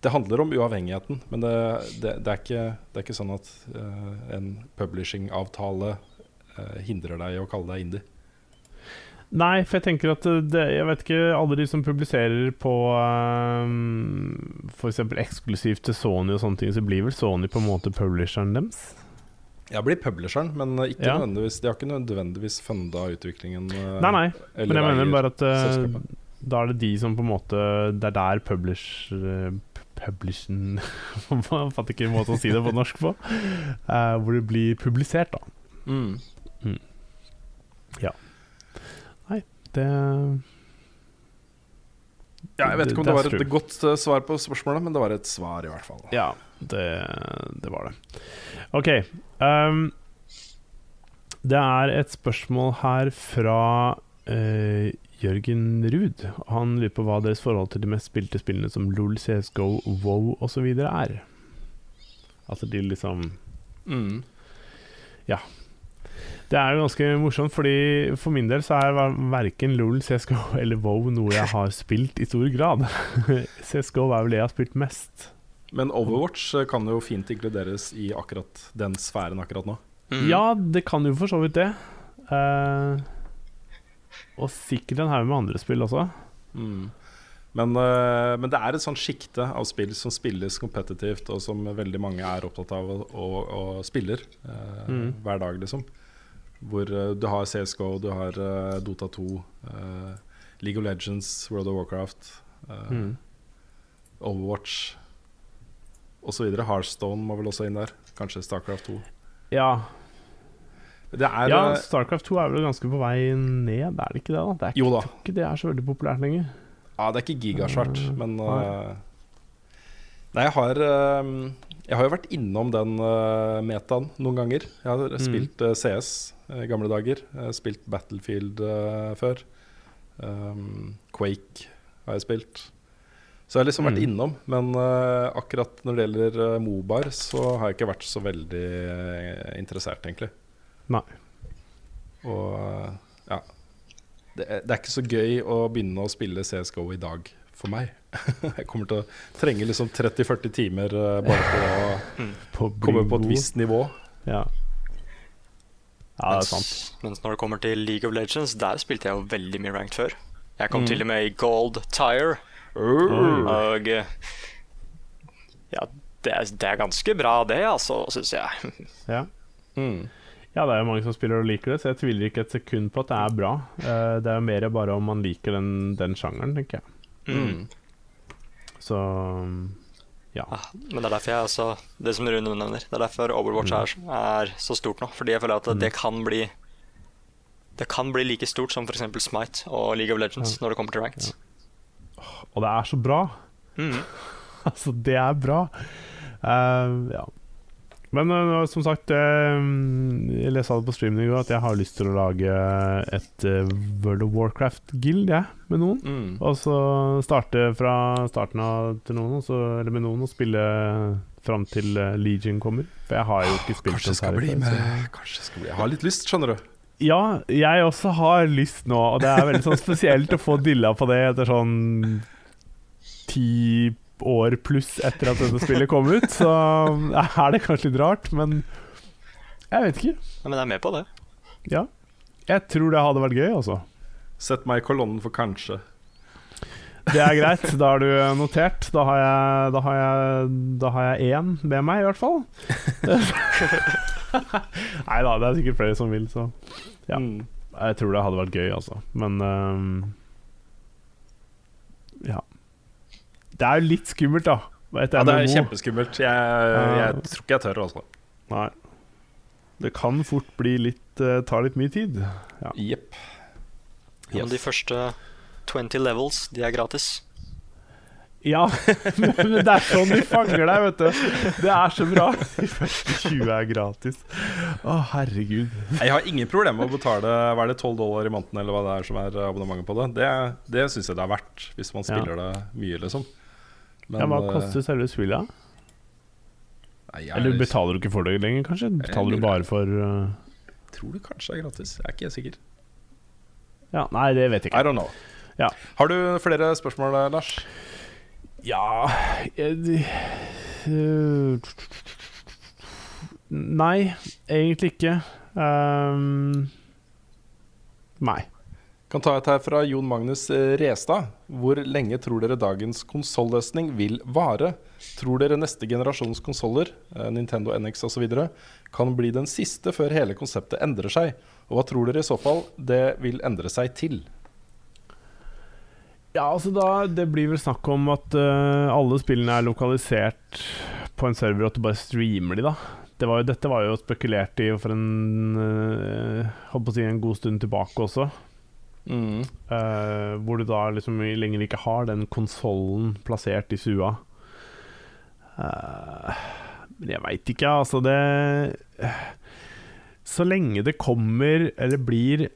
Det handler om uavhengigheten, men det, det, det, er, ikke, det er ikke sånn at uh, en publishing-avtale eh, hindrer deg i å kalle deg indie. Nei, for jeg tenker at det, Jeg vet ikke alle de som publiserer på um, f.eks. eksklusivt til Sony og sånne ting, så blir vel Sony på en måte publisheren deres? Jeg blir publisheren, men ikke Ja. nødvendigvis, de har ikke nødvendigvis funda utviklingen. eh, Nei, nei, eller men jeg mener bare at uh, da er det de som på en måte Det er der publish uh, Publishen [LAUGHS] Jeg fatter ikke en måte å si det på norsk på. Uh, hvor det blir publisert, da. Mm. Det Ja, jeg vet ikke om Det- det, var et true. godt svar på spørsmålet, men det var et svar i hvert fall. Ja, det, det var det. OK. Ehm, det er et spørsmål her fra uh, Jørgen Ruud. Han lurer på hva deres forhold til de mest spilte spillene som LOL, CSGO, WoW osv. er. Altså de liksom Mm. Det er jo ganske morsomt, fordi for min del så er ver- verken LOL, CSGO eller WoW noe jeg har spilt i stor grad. [LAUGHS] CSGO er vel det jeg har spilt mest. Men Overwatch eh, kan jo fint inkluderes i akkurat den sfæren akkurat nå. Mm. Ja, det kan jo for så vidt det. Uh, og sikkert en haug med andre spill også. Mm. Men, uh, men det er et sånt sjikte av spill som spilles kompetitivt, og som veldig mange er opptatt av og, og, og spiller uh, Mm. hver dag, liksom. Hvor du har CSGO, du har Dota 2, eh, League of Legends, World of Warcraft, eh, Mm. Overwatch osv. Heartstone må vel også inn der. Kanskje Starcraft 2. Ja, Det er ja, eh, Starcraft 2 er vel ganske på vei ned, er det ikke det? da? Det er Jo da. Tror ikke det er så veldig populært lenger. Ja, det er ikke gigasvært, Mm, men eh, Nei, jeg har eh, Jeg har jo vært innom den uh, metaen noen ganger. Jeg har Mm. spilt uh, CS i gamle dager. Jeg har spilt Battlefield før. Um, Quake har jeg spilt. Så jeg har liksom vært Mm. innom. Men eh, akkurat når det gjelder uh, Mobar, så har jeg ikke vært så veldig eh, interessert, egentlig. Nei. Og eh, ja det er, det er ikke så gøy å begynne å spille CSGO i dag for meg. [LAUGHS] jeg kommer til å trenge liksom 30-40 timer eh, bare for å På å komme på et visst nivå. Ja. ja, det er mens, sant. mens når det kommer til League of Legends, der spilte jeg jo veldig mye ranked før. Jeg kom Mm. til og med i gold tire, og Ja, det er, det er ganske bra, det, altså, syns jeg. [LAUGHS] Ja. Mm. ja, det er jo mange som spiller og liker det, så jeg tviler ikke et sekund på at det er bra. Uh, det er jo mer bare om man liker den, den sjangeren, tenker jeg. Mm. Så ja. Ja, men det er derfor jeg også Det som Rune nevner, det er derfor Overwatch Mm. er, er så stort nå. Fordi jeg føler at det kan bli Det kan bli like stort som f.eks. Smite og League of Legends når det kommer til ranked. Og det er så bra. Mm. [LAUGHS] Altså, det er bra. Uh, ja. Men uh, som sagt, uh, jeg leste det på streamen i går at jeg har lyst til å lage et World of Warcraft-guild jeg, med noen. Mm. Og så starte fra starten av til noen, og så, eller med noen, og spille fram til Legion kommer. For jeg har jo ikke spilt Kanskje det skal bli med. Kanskje skal bli Jeg har litt lyst, skjønner du. Ja, jeg også har lyst nå, og det er veldig sånn spesielt å få dilla på det etter sånn ti år pluss etter at dette spillet kom ut. Så er det kanskje litt rart, men jeg vet ikke. Ja, men jeg er med på det. Ja. Jeg tror det hadde vært gøy, altså. Sett meg i kolonnen for kanskje. Det er greit, da har du notert. Da har jeg, da har jeg, da har jeg én med meg, i hvert fall. [LAUGHS] Nei da, det er sikkert flere som vil, så ja. Mm. Jeg tror det hadde vært gøy, altså. Men um, Ja. Det er jo litt skummelt, da. Ja, det er MMO. kjempeskummelt. Jeg, jeg tror ikke jeg tør, altså. Nei. Det kan fort bli litt uh, ta litt mye tid. Jepp. Ja, Men de første 20 levels, de er gratis. Ja, [LAUGHS] men det er sånn de fanger deg, vet du. Det er så bra. De første 20 er gratis. Å, herregud. Jeg har ingen problemer med å betale Hva er det 12 dollar i måneden eller hva det er som er abonnementet på det. Det, det syns jeg det er verdt, hvis man spiller det mye, liksom. Men, ja, Hva eh, koster selve spillet? Nei, jeg Eller betaler du ikke for det lenger, kanskje? Betaler du bare for uh, tror det kanskje er gratis. Jeg er ikke helt sikker. Ja, nei, det vet jeg ikke. I don't know. Ja. Har du flere spørsmål, Lars? Ja jeg, Nei, egentlig ikke. Um, nei. Kan ta et her fra Jon Magnus eh, Restad. Hvor lenge tror dere dagens konsolløsning vil vare? Tror dere neste generasjons konsoller, eh, Nintendo NX osv., kan bli den siste før hele konseptet endrer seg? Og hva tror dere i så fall det vil endre seg til? Ja, altså da Det blir vel snakk om at uh, alle spillene er lokalisert på en server, og at du bare streamer de, da. Det var jo, dette var jo spekulert i for en uh, si en god stund tilbake også. Eh, hvor du da liksom lenger ikke har den konsollen plassert i sua. Men jeg veit ikke, altså det Så lenge det kommer, eller blir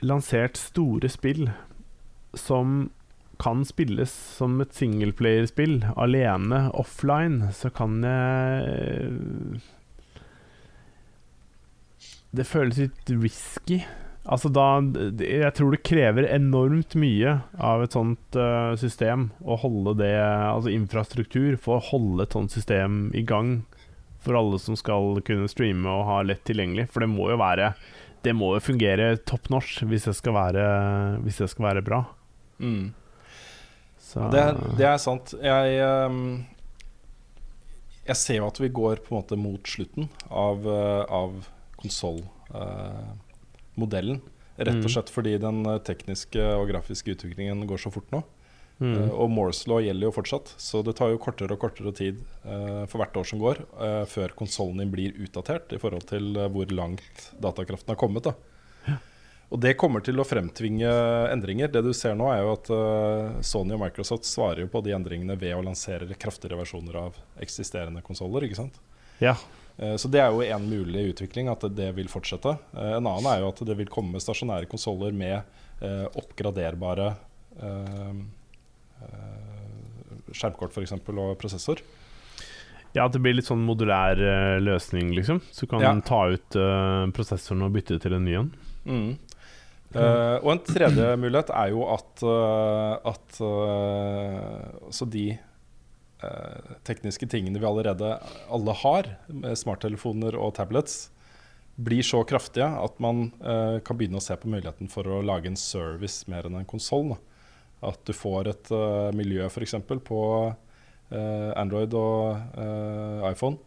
lansert store spill som kan spilles som et singleplayerspill alene, offline, så kan jeg Det føles litt risky. Altså da Jeg tror det krever enormt mye av et sånt uh, system å holde det Altså infrastruktur for å holde et sånt system i gang for alle som skal kunne streame og ha lett tilgjengelig. For det må jo være Det må jo fungere topp norsk hvis det skal være, hvis det skal være bra. Mm. Så Det, det er sant. Jeg ehm, Jeg ser jo at vi går på en måte mot slutten av, uh, av konsollmodellen. Rett Mm. og slett fordi den eh, tekniske og grafiske utviklingen går så fort nå. mm. Eh, og Morse law gjelder jo fortsatt, så det tar jo kortere og kortere tid eh, for hvert år som går, eh, før konsollen din blir utdatert i forhold til eh, hvor langt datakraften har kommet. da Og det kommer til å fremtvinge endringer. Det du ser nå, er jo at eh, Sony og Microsoft svarer jo på de endringene ved å lansere kraftigere versjoner av eksisterende konsoller. ikke sant? Ja. Eh, Så det er jo en mulig utvikling, at det vil fortsette. Eh, En annen er jo at det vil komme stasjonære konsoller med oppgraderbare skjermkort eksempel, og prosessor. ja, at det blir litt sånn modulær løsning, liksom. Så du kan Ja. ta ut prosessoren og bytte til en ny en. Mm. Eh, og en tredje mulighet er jo at, uh, at uh, altså de tekniske tingene vi allerede alle har, med smarttelefoner og tablets, blir så kraftige at man kan begynne å se på muligheten for å lage en service mer enn en konsoll. At du får et uh, miljø f.eks. på Android og iPhone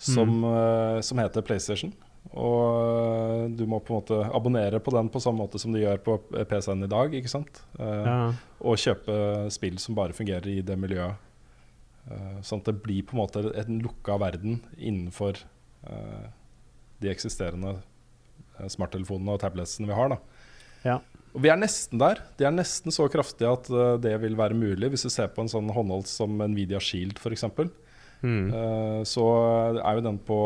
som, eh, som heter PlayStation. Og du må på en måte abonnere på den på samme måte som du gjør på PC-en i dag. ikke sant? Eh, Ja. Og kjøpe spill som bare fungerer i det miljøet. Eh, sånn at det blir på en måte en lukka verden innenfor eh, de eksisterende smarttelefonene og tabletsene vi har. da. Ja. Og vi er nesten der. De er nesten så kraftige at det vil være mulig. Hvis du ser på en sånn håndholdt som Nvidia Shield f.eks., Mm. så er jo den på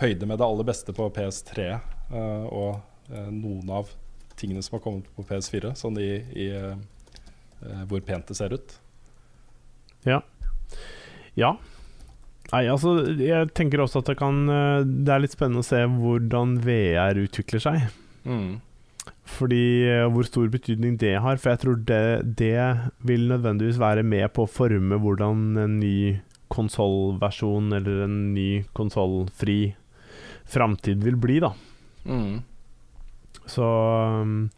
høyde med det aller beste på PS3 eh, og eh, noen av tingene som har kommet på PS4, sånn i, i eh, hvor pent det ser ut. Ja. ja. Nei, altså, jeg tenker også at det kan Det er litt spennende å se hvordan VR utvikler seg. Fordi eh, hvor stor betydning det har. For jeg tror det, det vil nødvendigvis være med på å forme hvordan en ny konsollversjon eller en ny konsollfri framtid vil bli, da. Så um,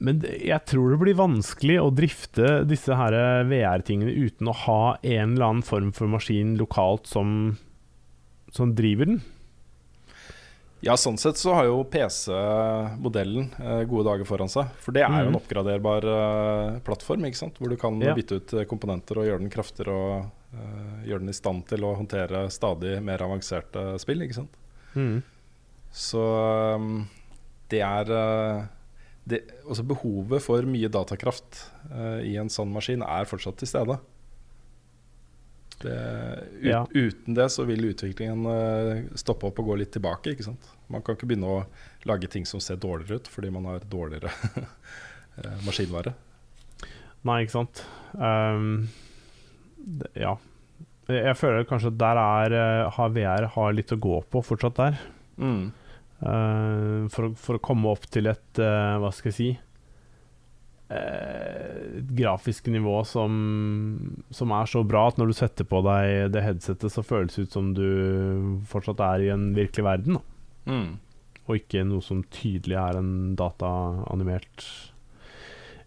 Men jeg tror det blir vanskelig å drifte disse her VR-tingene uten å ha en eller annen form for maskin lokalt som, som driver den. Ja, sånn sett så har jo PC-modellen eh, gode dager foran seg. For det er jo en Mhm. oppgraderbar eh, plattform, ikke sant? hvor du kan Ja. bytte ut eh, komponenter og gjøre den kraftigere og gjøre den i stand til å håndtere stadig mer avanserte spill. ikke sant? Så um, det er uh, det, altså Behovet for mye datakraft uh, i en sånn maskin er fortsatt til stede. Det, ut, Ja. Uten det så vil utviklingen uh, stoppe opp og gå litt tilbake. ikke sant? Man kan ikke begynne å lage ting som ser dårligere ut fordi man har dårligere [LAUGHS] maskinvare. Nei, ikke sant. Um, ja. Jeg, føler kanskje der er eh, har VR har litt å gå på fortsatt der. Mm. Uh, for, for å komme opp til et uh, Hva skal jeg si uh, Et grafisk nivå som, som er så bra at når du setter på deg det headsetet, så føles det ut som du fortsatt er i en virkelig verden. Mm. Og ikke noe som tydelig er en dataanimert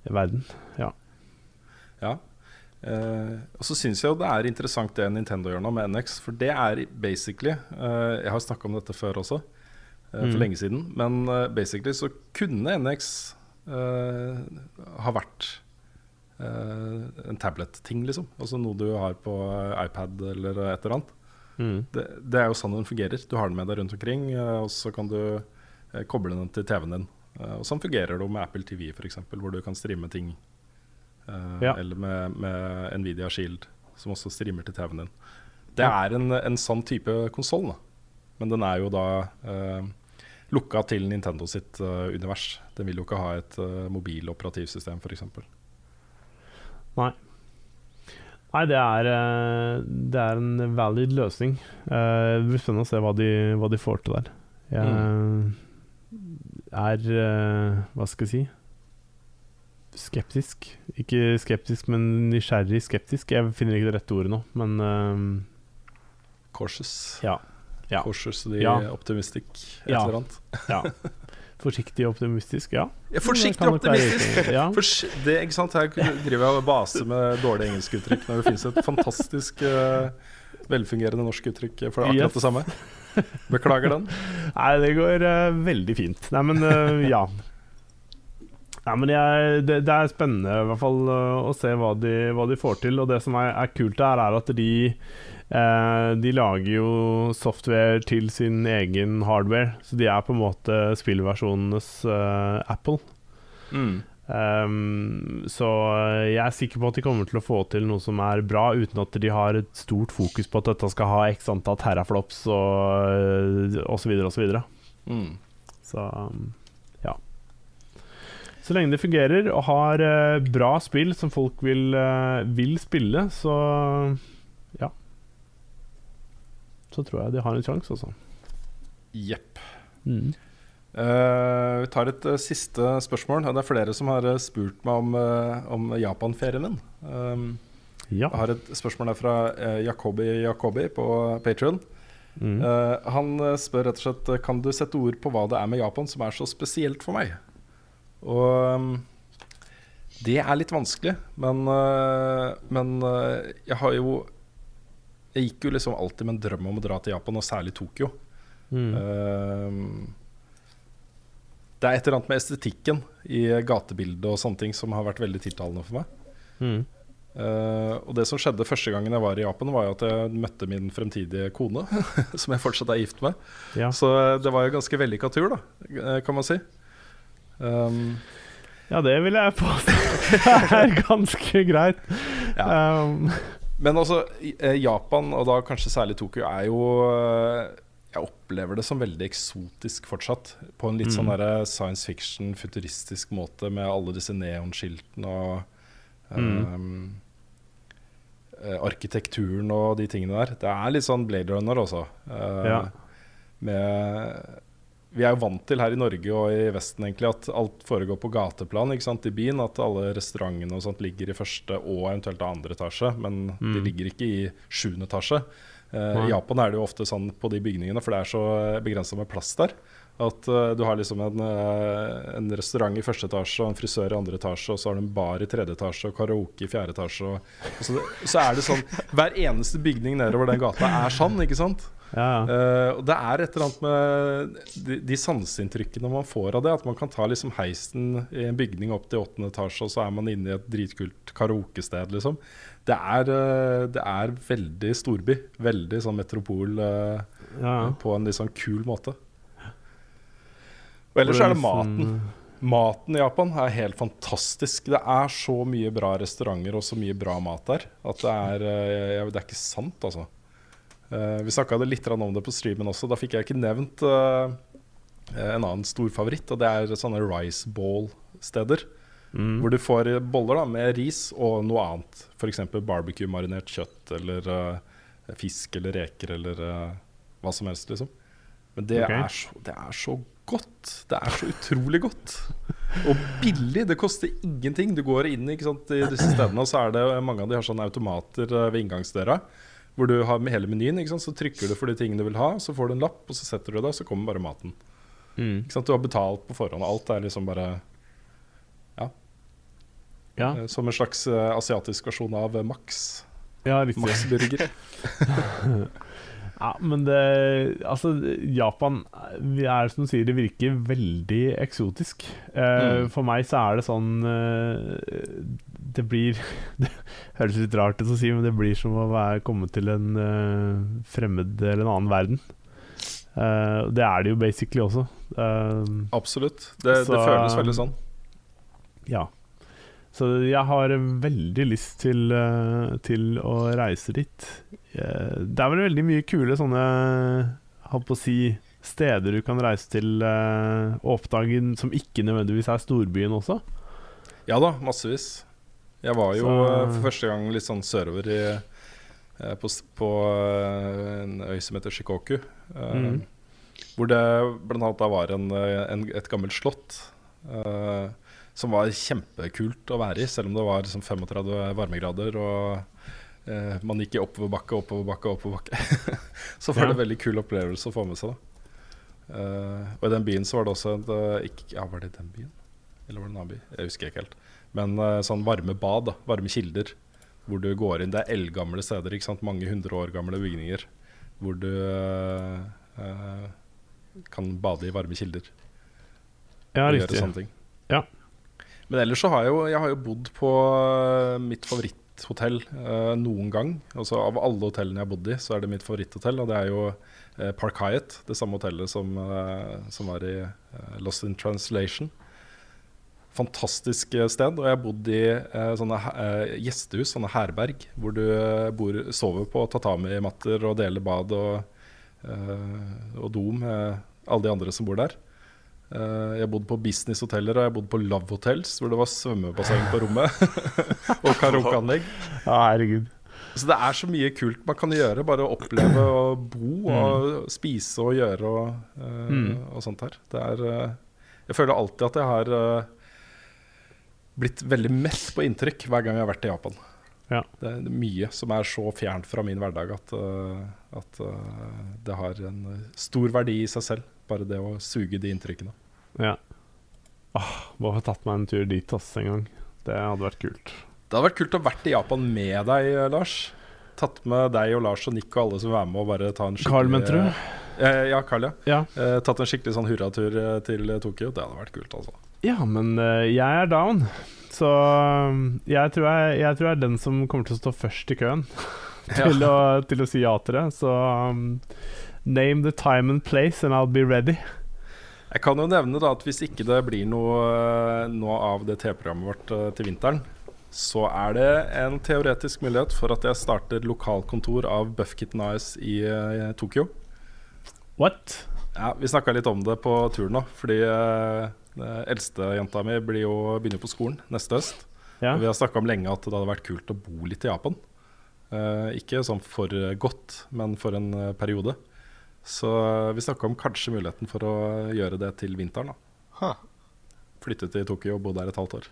verden. Ja. Ja. Eh, og så syns jeg jo det er interessant det Nintendo gjør nå med NX. For det er basically uh, Jeg har snakka om dette før også, uh, for Mm. lenge siden. Men basically så kunne NX ha vært en tablet-ting, liksom. Altså noe du har på iPad eller et eller annet. Mm. Det, det er jo sånn den fungerer. Du har den med deg rundt omkring, og så kan du koble den til TV-en din. Og sånn fungerer det jo med Apple TV, f.eks., hvor du kan streame ting. Eh, Ja. Eller med, med Nvidia Shield, som også streamer til TV-en din. Det er en, en sånn type konsoll, men den er jo da uh, lukka til Nintendo sitt uh, univers. Den vil jo ikke ha et uh, mobiloperativsystem, f.eks. Nei. Nei, det er, eh, det er en valid løsning. Eh, Det blir spennende å se hva de, hva de får til der. Jeg er eh, Hva skal jeg si skeptisk. Ikke skeptisk, men nysgjerrig skeptisk. Jeg finner ikke det rette ordet nå, men uh, Cautious. ja. Ja. Cautious the Ja. optimistic, et Ja. eller annet. [LAUGHS] ja. Forsiktig optimistisk, ja. Ja, forsiktig være optimistisk. Ja. [LAUGHS] Det, ikke sant? Her driver jeg og baser med dårlige engelskuttrykk når det finnes et fantastisk uh, velfungerende norsk uttrykk for akkurat Yes. det samme. Beklager den. [LAUGHS] Nei, det går uh, veldig fint. Nei, men uh, ja. Nei, men jeg, det, det er spennende i hvert fall eh, å se hva de, hva de får til. Og det som er, er kult her, er at de eh, De lager jo software til sin egen hardware. Så de er på en måte spillversjonenes eh, Apple. Um, så eh, jeg er sikker på at de kommer til å få til noe som er bra, uten at de har et stort fokus på at dette skal ha x antall terraflops og, osv. osv. så videre og så. Mm. Så um, ja. Så lenge det fungerer og har eh, bra spill som folk vil, eh, vil spille, så ja. Så tror jeg de har en sjanse, altså. Jepp. Mm. Uh, vi tar et uh, siste spørsmål. Det er flere som har uh, spurt meg om, om Japan-ferien min. Um, Ja. Jeg har et spørsmål der fra Jakobi Jakobi på Patrion. Mm. han spør rett og slett Kan du sette ord på hva det er med Japan som er så spesielt for meg. Og um, det er litt vanskelig, men, eh, men eh, jeg har jo Jeg gikk jo liksom alltid med en drøm om å dra til Japan, og særlig Tokyo. Mm. Um, det er et eller annet med estetikken i gatebildet og sånne ting som har vært veldig tiltalende for meg. Mm. Uh, og det som skjedde første gangen jeg var i Japan, var jo at jeg møtte min fremtidige kone, [LAUGHS] som jeg fortsatt er gift med. Ja. Så det var jo ganske vellykka tur, da, kan man si. Um, ja, det vil jeg påstå er ganske greit. Um, men altså, eh, Japan, og da kanskje særlig Tokyo, er jo eh, Jeg opplever det som veldig eksotisk fortsatt. På en litt sånn Mm. sånn science fiction, futuristisk måte, med alle disse neonskiltene og Mm. um, mm. arkitekturen og de tingene der. Det er litt sånn Blade Runner også. Uh, Ja. Med vi er jo vant til her i Norge og i Vesten egentlig at alt foregår på gateplan ikke sant, i byen. At alle restaurantene og sånt ligger i første og eventuelt andre etasje. Men de Mm. ligger ikke i sjuende etasje. Uh. I Japan er det jo ofte sånn på de bygningene, for det er så begrensa med plass der. At uh, du har liksom en, uh, en restaurant i første etasje og en frisør i andre etasje, og så har du en bar i tredje etasje og karaoke i fjerde etasje. Og, og så, så er det sånn Hver eneste bygning nedover den gata er sånn, ikke sant? Ja. Uh, og det er et eller annet med de, de sanseinntrykkene man får av det. At man kan ta liksom heisen i en bygning opp til åttende etasje, og så er man inne i et dritkult karaokested, liksom. Det er, eh, det er veldig storby. Veldig sånn metropol uh, ja. på en litt sånn kul måte. Og ellers er det maten. Maten i Japan er helt fantastisk. Det er så mye bra restauranter og så mye bra mat der at det er, det er ikke sant, altså. Eh, vi snakka litt om det på streamen også. Da fikk jeg ikke nevnt uh, en annen stor favoritt, og det er sånne rice ball-steder. Mm. Hvor du får boller da med ris og noe annet. F.eks. barbecue-marinert kjøtt eller uh, fisk eller reker eller hva som helst, liksom. Men det, okay. er så, det er så godt. Det er så utrolig godt. Og billig. Det koster ingenting. Du går inn i disse stedene, og så er det mange av de har sånne automater ved inngangsdøra. Hvor du har med hele menyen. Så trykker du for de tingene du vil ha, så får du en lapp, og så setter du deg, så kommer bare maten. Mm. Du har betalt på forhånd. Alt er liksom bare Ja. ja. som en slags eh, asiatisk versjon av eh, Max. ja. Max Burger. [LAUGHS] [LAUGHS] Ja, men det Altså, Japan vi er som du sier, det virker veldig eksotisk. Uh, Mm. For meg så er det sånn eh, Det blir [LAUGHS] Det høres litt rart ut å si, men det blir som å være, komme til en uh, fremmed eller en annen verden. Uh, det er det jo basically også. Uh, Absolutt. Det, Så- det føles veldig sånn. ja. Så jeg har veldig lyst til, til å reise dit. Det er vel veldig mye kule sånne holdt på å si, steder du kan reise til og oppdage som ikke nødvendigvis er storbyen også. Ja da, massevis. Jeg var jo Så- eh, for første gang litt sånn sørover i, eh, på, på eh, en øy som heter Shikoku. Mm. Hvor det annet var en, en, et gammelt slott. uh, som var kjempekult å være i, selv om det var liksom 35 varmegrader. Og uh, man gikk i oppoverbakke, oppoverbakke, oppoverbakke. [LAUGHS] Så var det en veldig kul opplevelse å få med seg. Eh, og i den byen så var det også et ikke, Ja, var det den byen? Eller var det en annen by? Jeg husker ikke helt. Men eh, sånn varme bad, da, varme kilder, hvor du går inn Det er eldgamle steder, ikke sant? mange hundre år gamle bygninger. Hvor du eh, eh, kan bade i varme kilder. Ja, og riktig. gjøre sånne ting. Ja. Men ellers så har jeg jo, jeg har jo bodd på eh, mitt favoritthotell eh, noen gang. Altså Av alle hotellene jeg har bodd i, så er det mitt favoritthotell. Og det er jo eh, Park Hyatt, det samme hotellet som, eh, som var i Lost in Translation. Fantastisk eh, sted. Og jeg har bodd i eh, sånne eh, gjestehus, sånne herberg, hvor du eh, bor, sover på tatami-matter og deler bad og, eh, og do med alle de andre som bor der. Eh, jeg har bodd på businesshoteller og jeg har bodd på love hotels, hvor det var svømmebasseng på rommet. [LAUGHS] og karaokeanlegg. Ja, herregud. Så det er så mye kult man kan gjøre. Bare å oppleve og bo og spise og gjøre og, Mm. og sånt her. Det er Jeg føler alltid at jeg har blitt veldig mett på inntrykk hver gang jeg har vært i Japan. Ja. Det er mye som er så fjernt fra min hverdag at, eh, at eh, det har en stor verdi i seg selv. Bare det å suge de inntrykkene. Ja. Åh, må ha tatt meg en tur dit ass, en gang. Det hadde vært kult. Det hadde vært kult å vært i Japan med deg, eh, Lars. Tatt med deg og Lars og Nick og alle som er med, og bare ta en skikkelig Carl, mente du? Eh, ja, Carl, ja. Ja. Eh, tatt en skikkelig sånn hurratur til Tokyo. Det hadde vært kult, altså. Ja, men eh, jeg er down. Så um, jeg, tror jeg, jeg tror jeg er den som kommer til å stå først i køen [LAUGHS] til, å, til å si ja til det. Så um, name the time and place, and I'll be ready. Jeg kan jo nevne da at hvis ikke det blir noe, eh, noe av det TV-programmet vårt eh, til vinteren, så er det en teoretisk mulighet for at jeg starter lokalkontor av Buffkitten AS i eh, Tokyo. What? Ja, Vi snakka litt om det på turen nå, fordi eh, jenta eldstejenta mi blir jo, begynner på skolen neste høst. Ja. Og vi har snakka om lenge at det hadde vært kult å bo litt i Japan. Uh, ikke sånn for godt, men for en eh, periode. Så vi snakka om kanskje muligheten for å gjøre det til vinteren. da Huh. Flytte til Tokyo og bo der et halvt år.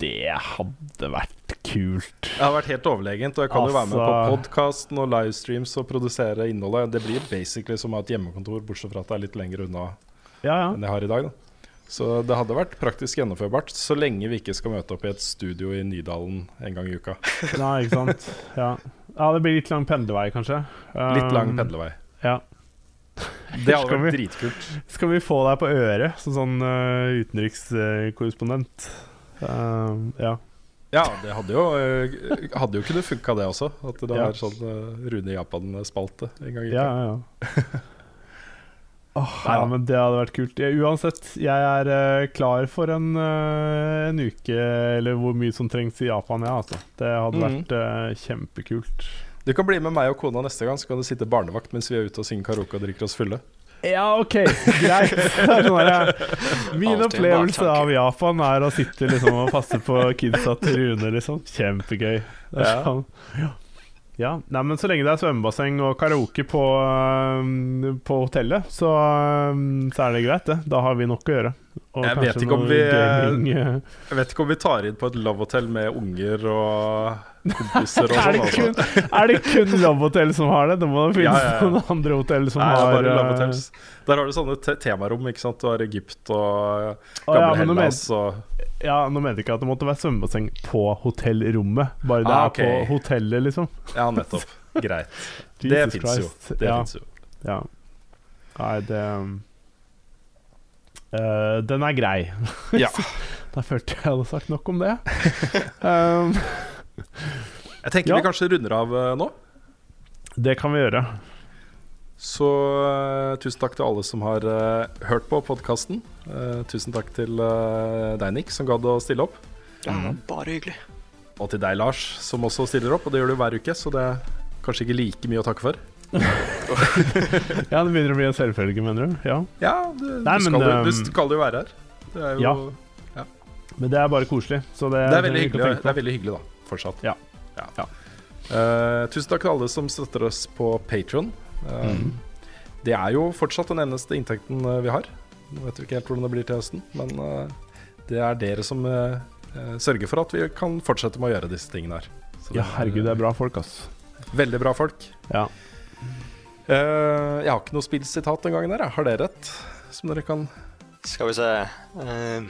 Det hadde vært kult. Det har vært helt overlegent, og jeg kan jo være med på Altså- podkasten og livestreams og produsere innholdet. Det blir basically som å ha et hjemmekontor, bortsett fra at det er litt lenger unna Ja, ja. enn jeg har i dag. Da. Så det hadde vært praktisk gjennomførbart, så lenge vi ikke skal møte opp i et studio i Nydalen en gang i uka. [LAUGHS] Nei, ikke sant. Ja. ja, det blir litt lang pendlevei, kanskje. Litt lang Um, pendlevei. Ja. Det hadde [LAUGHS] vært dritkult. Skal vi få deg på øret som sånn uh, utenrikskorrespondent? Uh, ja. Ja, det hadde jo, eh, hadde jo kunnet funka, det også. At det Ja. var sånn eh, Rune Japan-spalte en gang i uka. ja, ja. [LAUGHS] Åh, Nei ja, men det hadde vært kult. Ja, uansett, jeg er uh, klar for en, uh, en uke, eller hvor mye som trengs i Japan, ja, altså. Det hadde mm. vært uh, kjempekult. Du kan bli med meg og kona neste gang, så kan du sitte barnevakt mens vi er ute og synger karaoke og drikker oss fulle. Ja, OK, greit. [LAUGHS] Sånn der, Min opplevelse av Japan er å sitte liksom og passe på kidsa til Rune, liksom. Kjempegøy. Det er Ja. sånn, ja. Ja. Nei, men så lenge det er svømmebasseng og karaoke på, um, på hotellet, så, um, så er det greit, det. Da har vi nok å gjøre. Jeg vet vi, eh, gaming, eh. [LAUGHS] Jeg vet ikke om vi tar inn på et love hotel med unger og kompiser og sånn. det Altså. er det kun Love som har det? Det må da finnes Ja, ja, ja. noen andre hotell som Nei, har bare love eh. Der har du sånne te temarom. ikke sant? Du har Egypt og å, gamle ja, men Hellas. Og, Ja, Nå mente jeg ikke at det måtte være svømmebasseng på hotellrommet. Bare det Ah, er på hotellet, liksom. ja, nettopp. Greit. [LAUGHS] det fins jo. Det ja, jo. ja. Nei, det eh, Den er grei. Ja. [LAUGHS] Da følte jeg hadde sagt nok om det. [LAUGHS] um, Jeg tenker Ja. vi kanskje runder av eh, nå. det kan vi gjøre. Så uh, tusen takk til alle som har uh, hørt på podkasten. tusen takk til uh, deg, Nick, som gadd å stille opp. Ja, bare hyggelig. Og til deg, Lars, som også stiller opp. Og det gjør du hver uke, så det er kanskje ikke like mye å takke for. [LAUGHS] Ja, Det begynner å bli en selvfølge, mener du? Ja. Ja, du, du, Nei, men, skal, jo- um, du skal jo være her. Det er jo Ja. Men det er bare koselig. Så det, Det er veldig hyggelig, det er veldig hyggelig da, fortsatt. Ja. Ja. Ja. Uh, tusen takk til alle som støtter oss på Patron. Mhm. Det er jo fortsatt den eneste inntekten eh, vi har. Nå vet vi ikke helt hvordan det blir til høsten, men uh, det er dere som eh, eh, sørger for at vi kan fortsette med å gjøre disse tingene her. Så Ja, er, herregud, det er bra folk, ass. Veldig bra folk. Ja. Eh, jeg har ikke noe spillsitat den gangen her. jeg. Har dere et som dere kan Skal vi se um,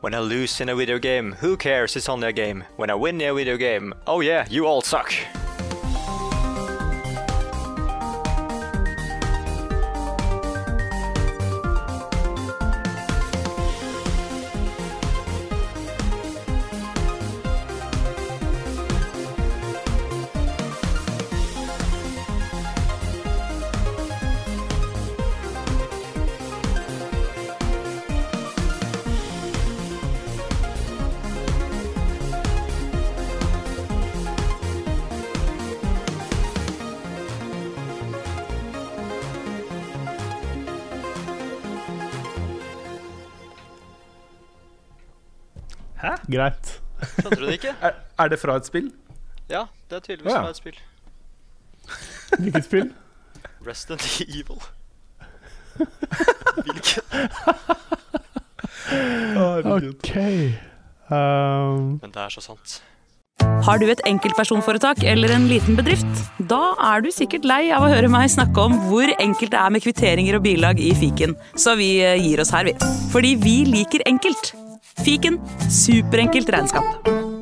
When I lose in a video game, who cares? It's only a game. When I win in a video game, oh yeah, you all suck. Det ikke? Er, er det fra et spill? Ja, det er tydeligvis Å, ja. fra et spill. [LAUGHS] Hvilket spill? Resident Evil. [LAUGHS] Hvilket? OK. Um, Men det er så sant. Har du et enkeltpersonforetak eller en liten bedrift? Da er du sikkert lei av å høre meg snakke om hvor enkelt det er med kvitteringer og bilag i fiken, så vi eh, gir oss her, vi. Fordi vi liker enkelt. Fiken superenkelt regnskap.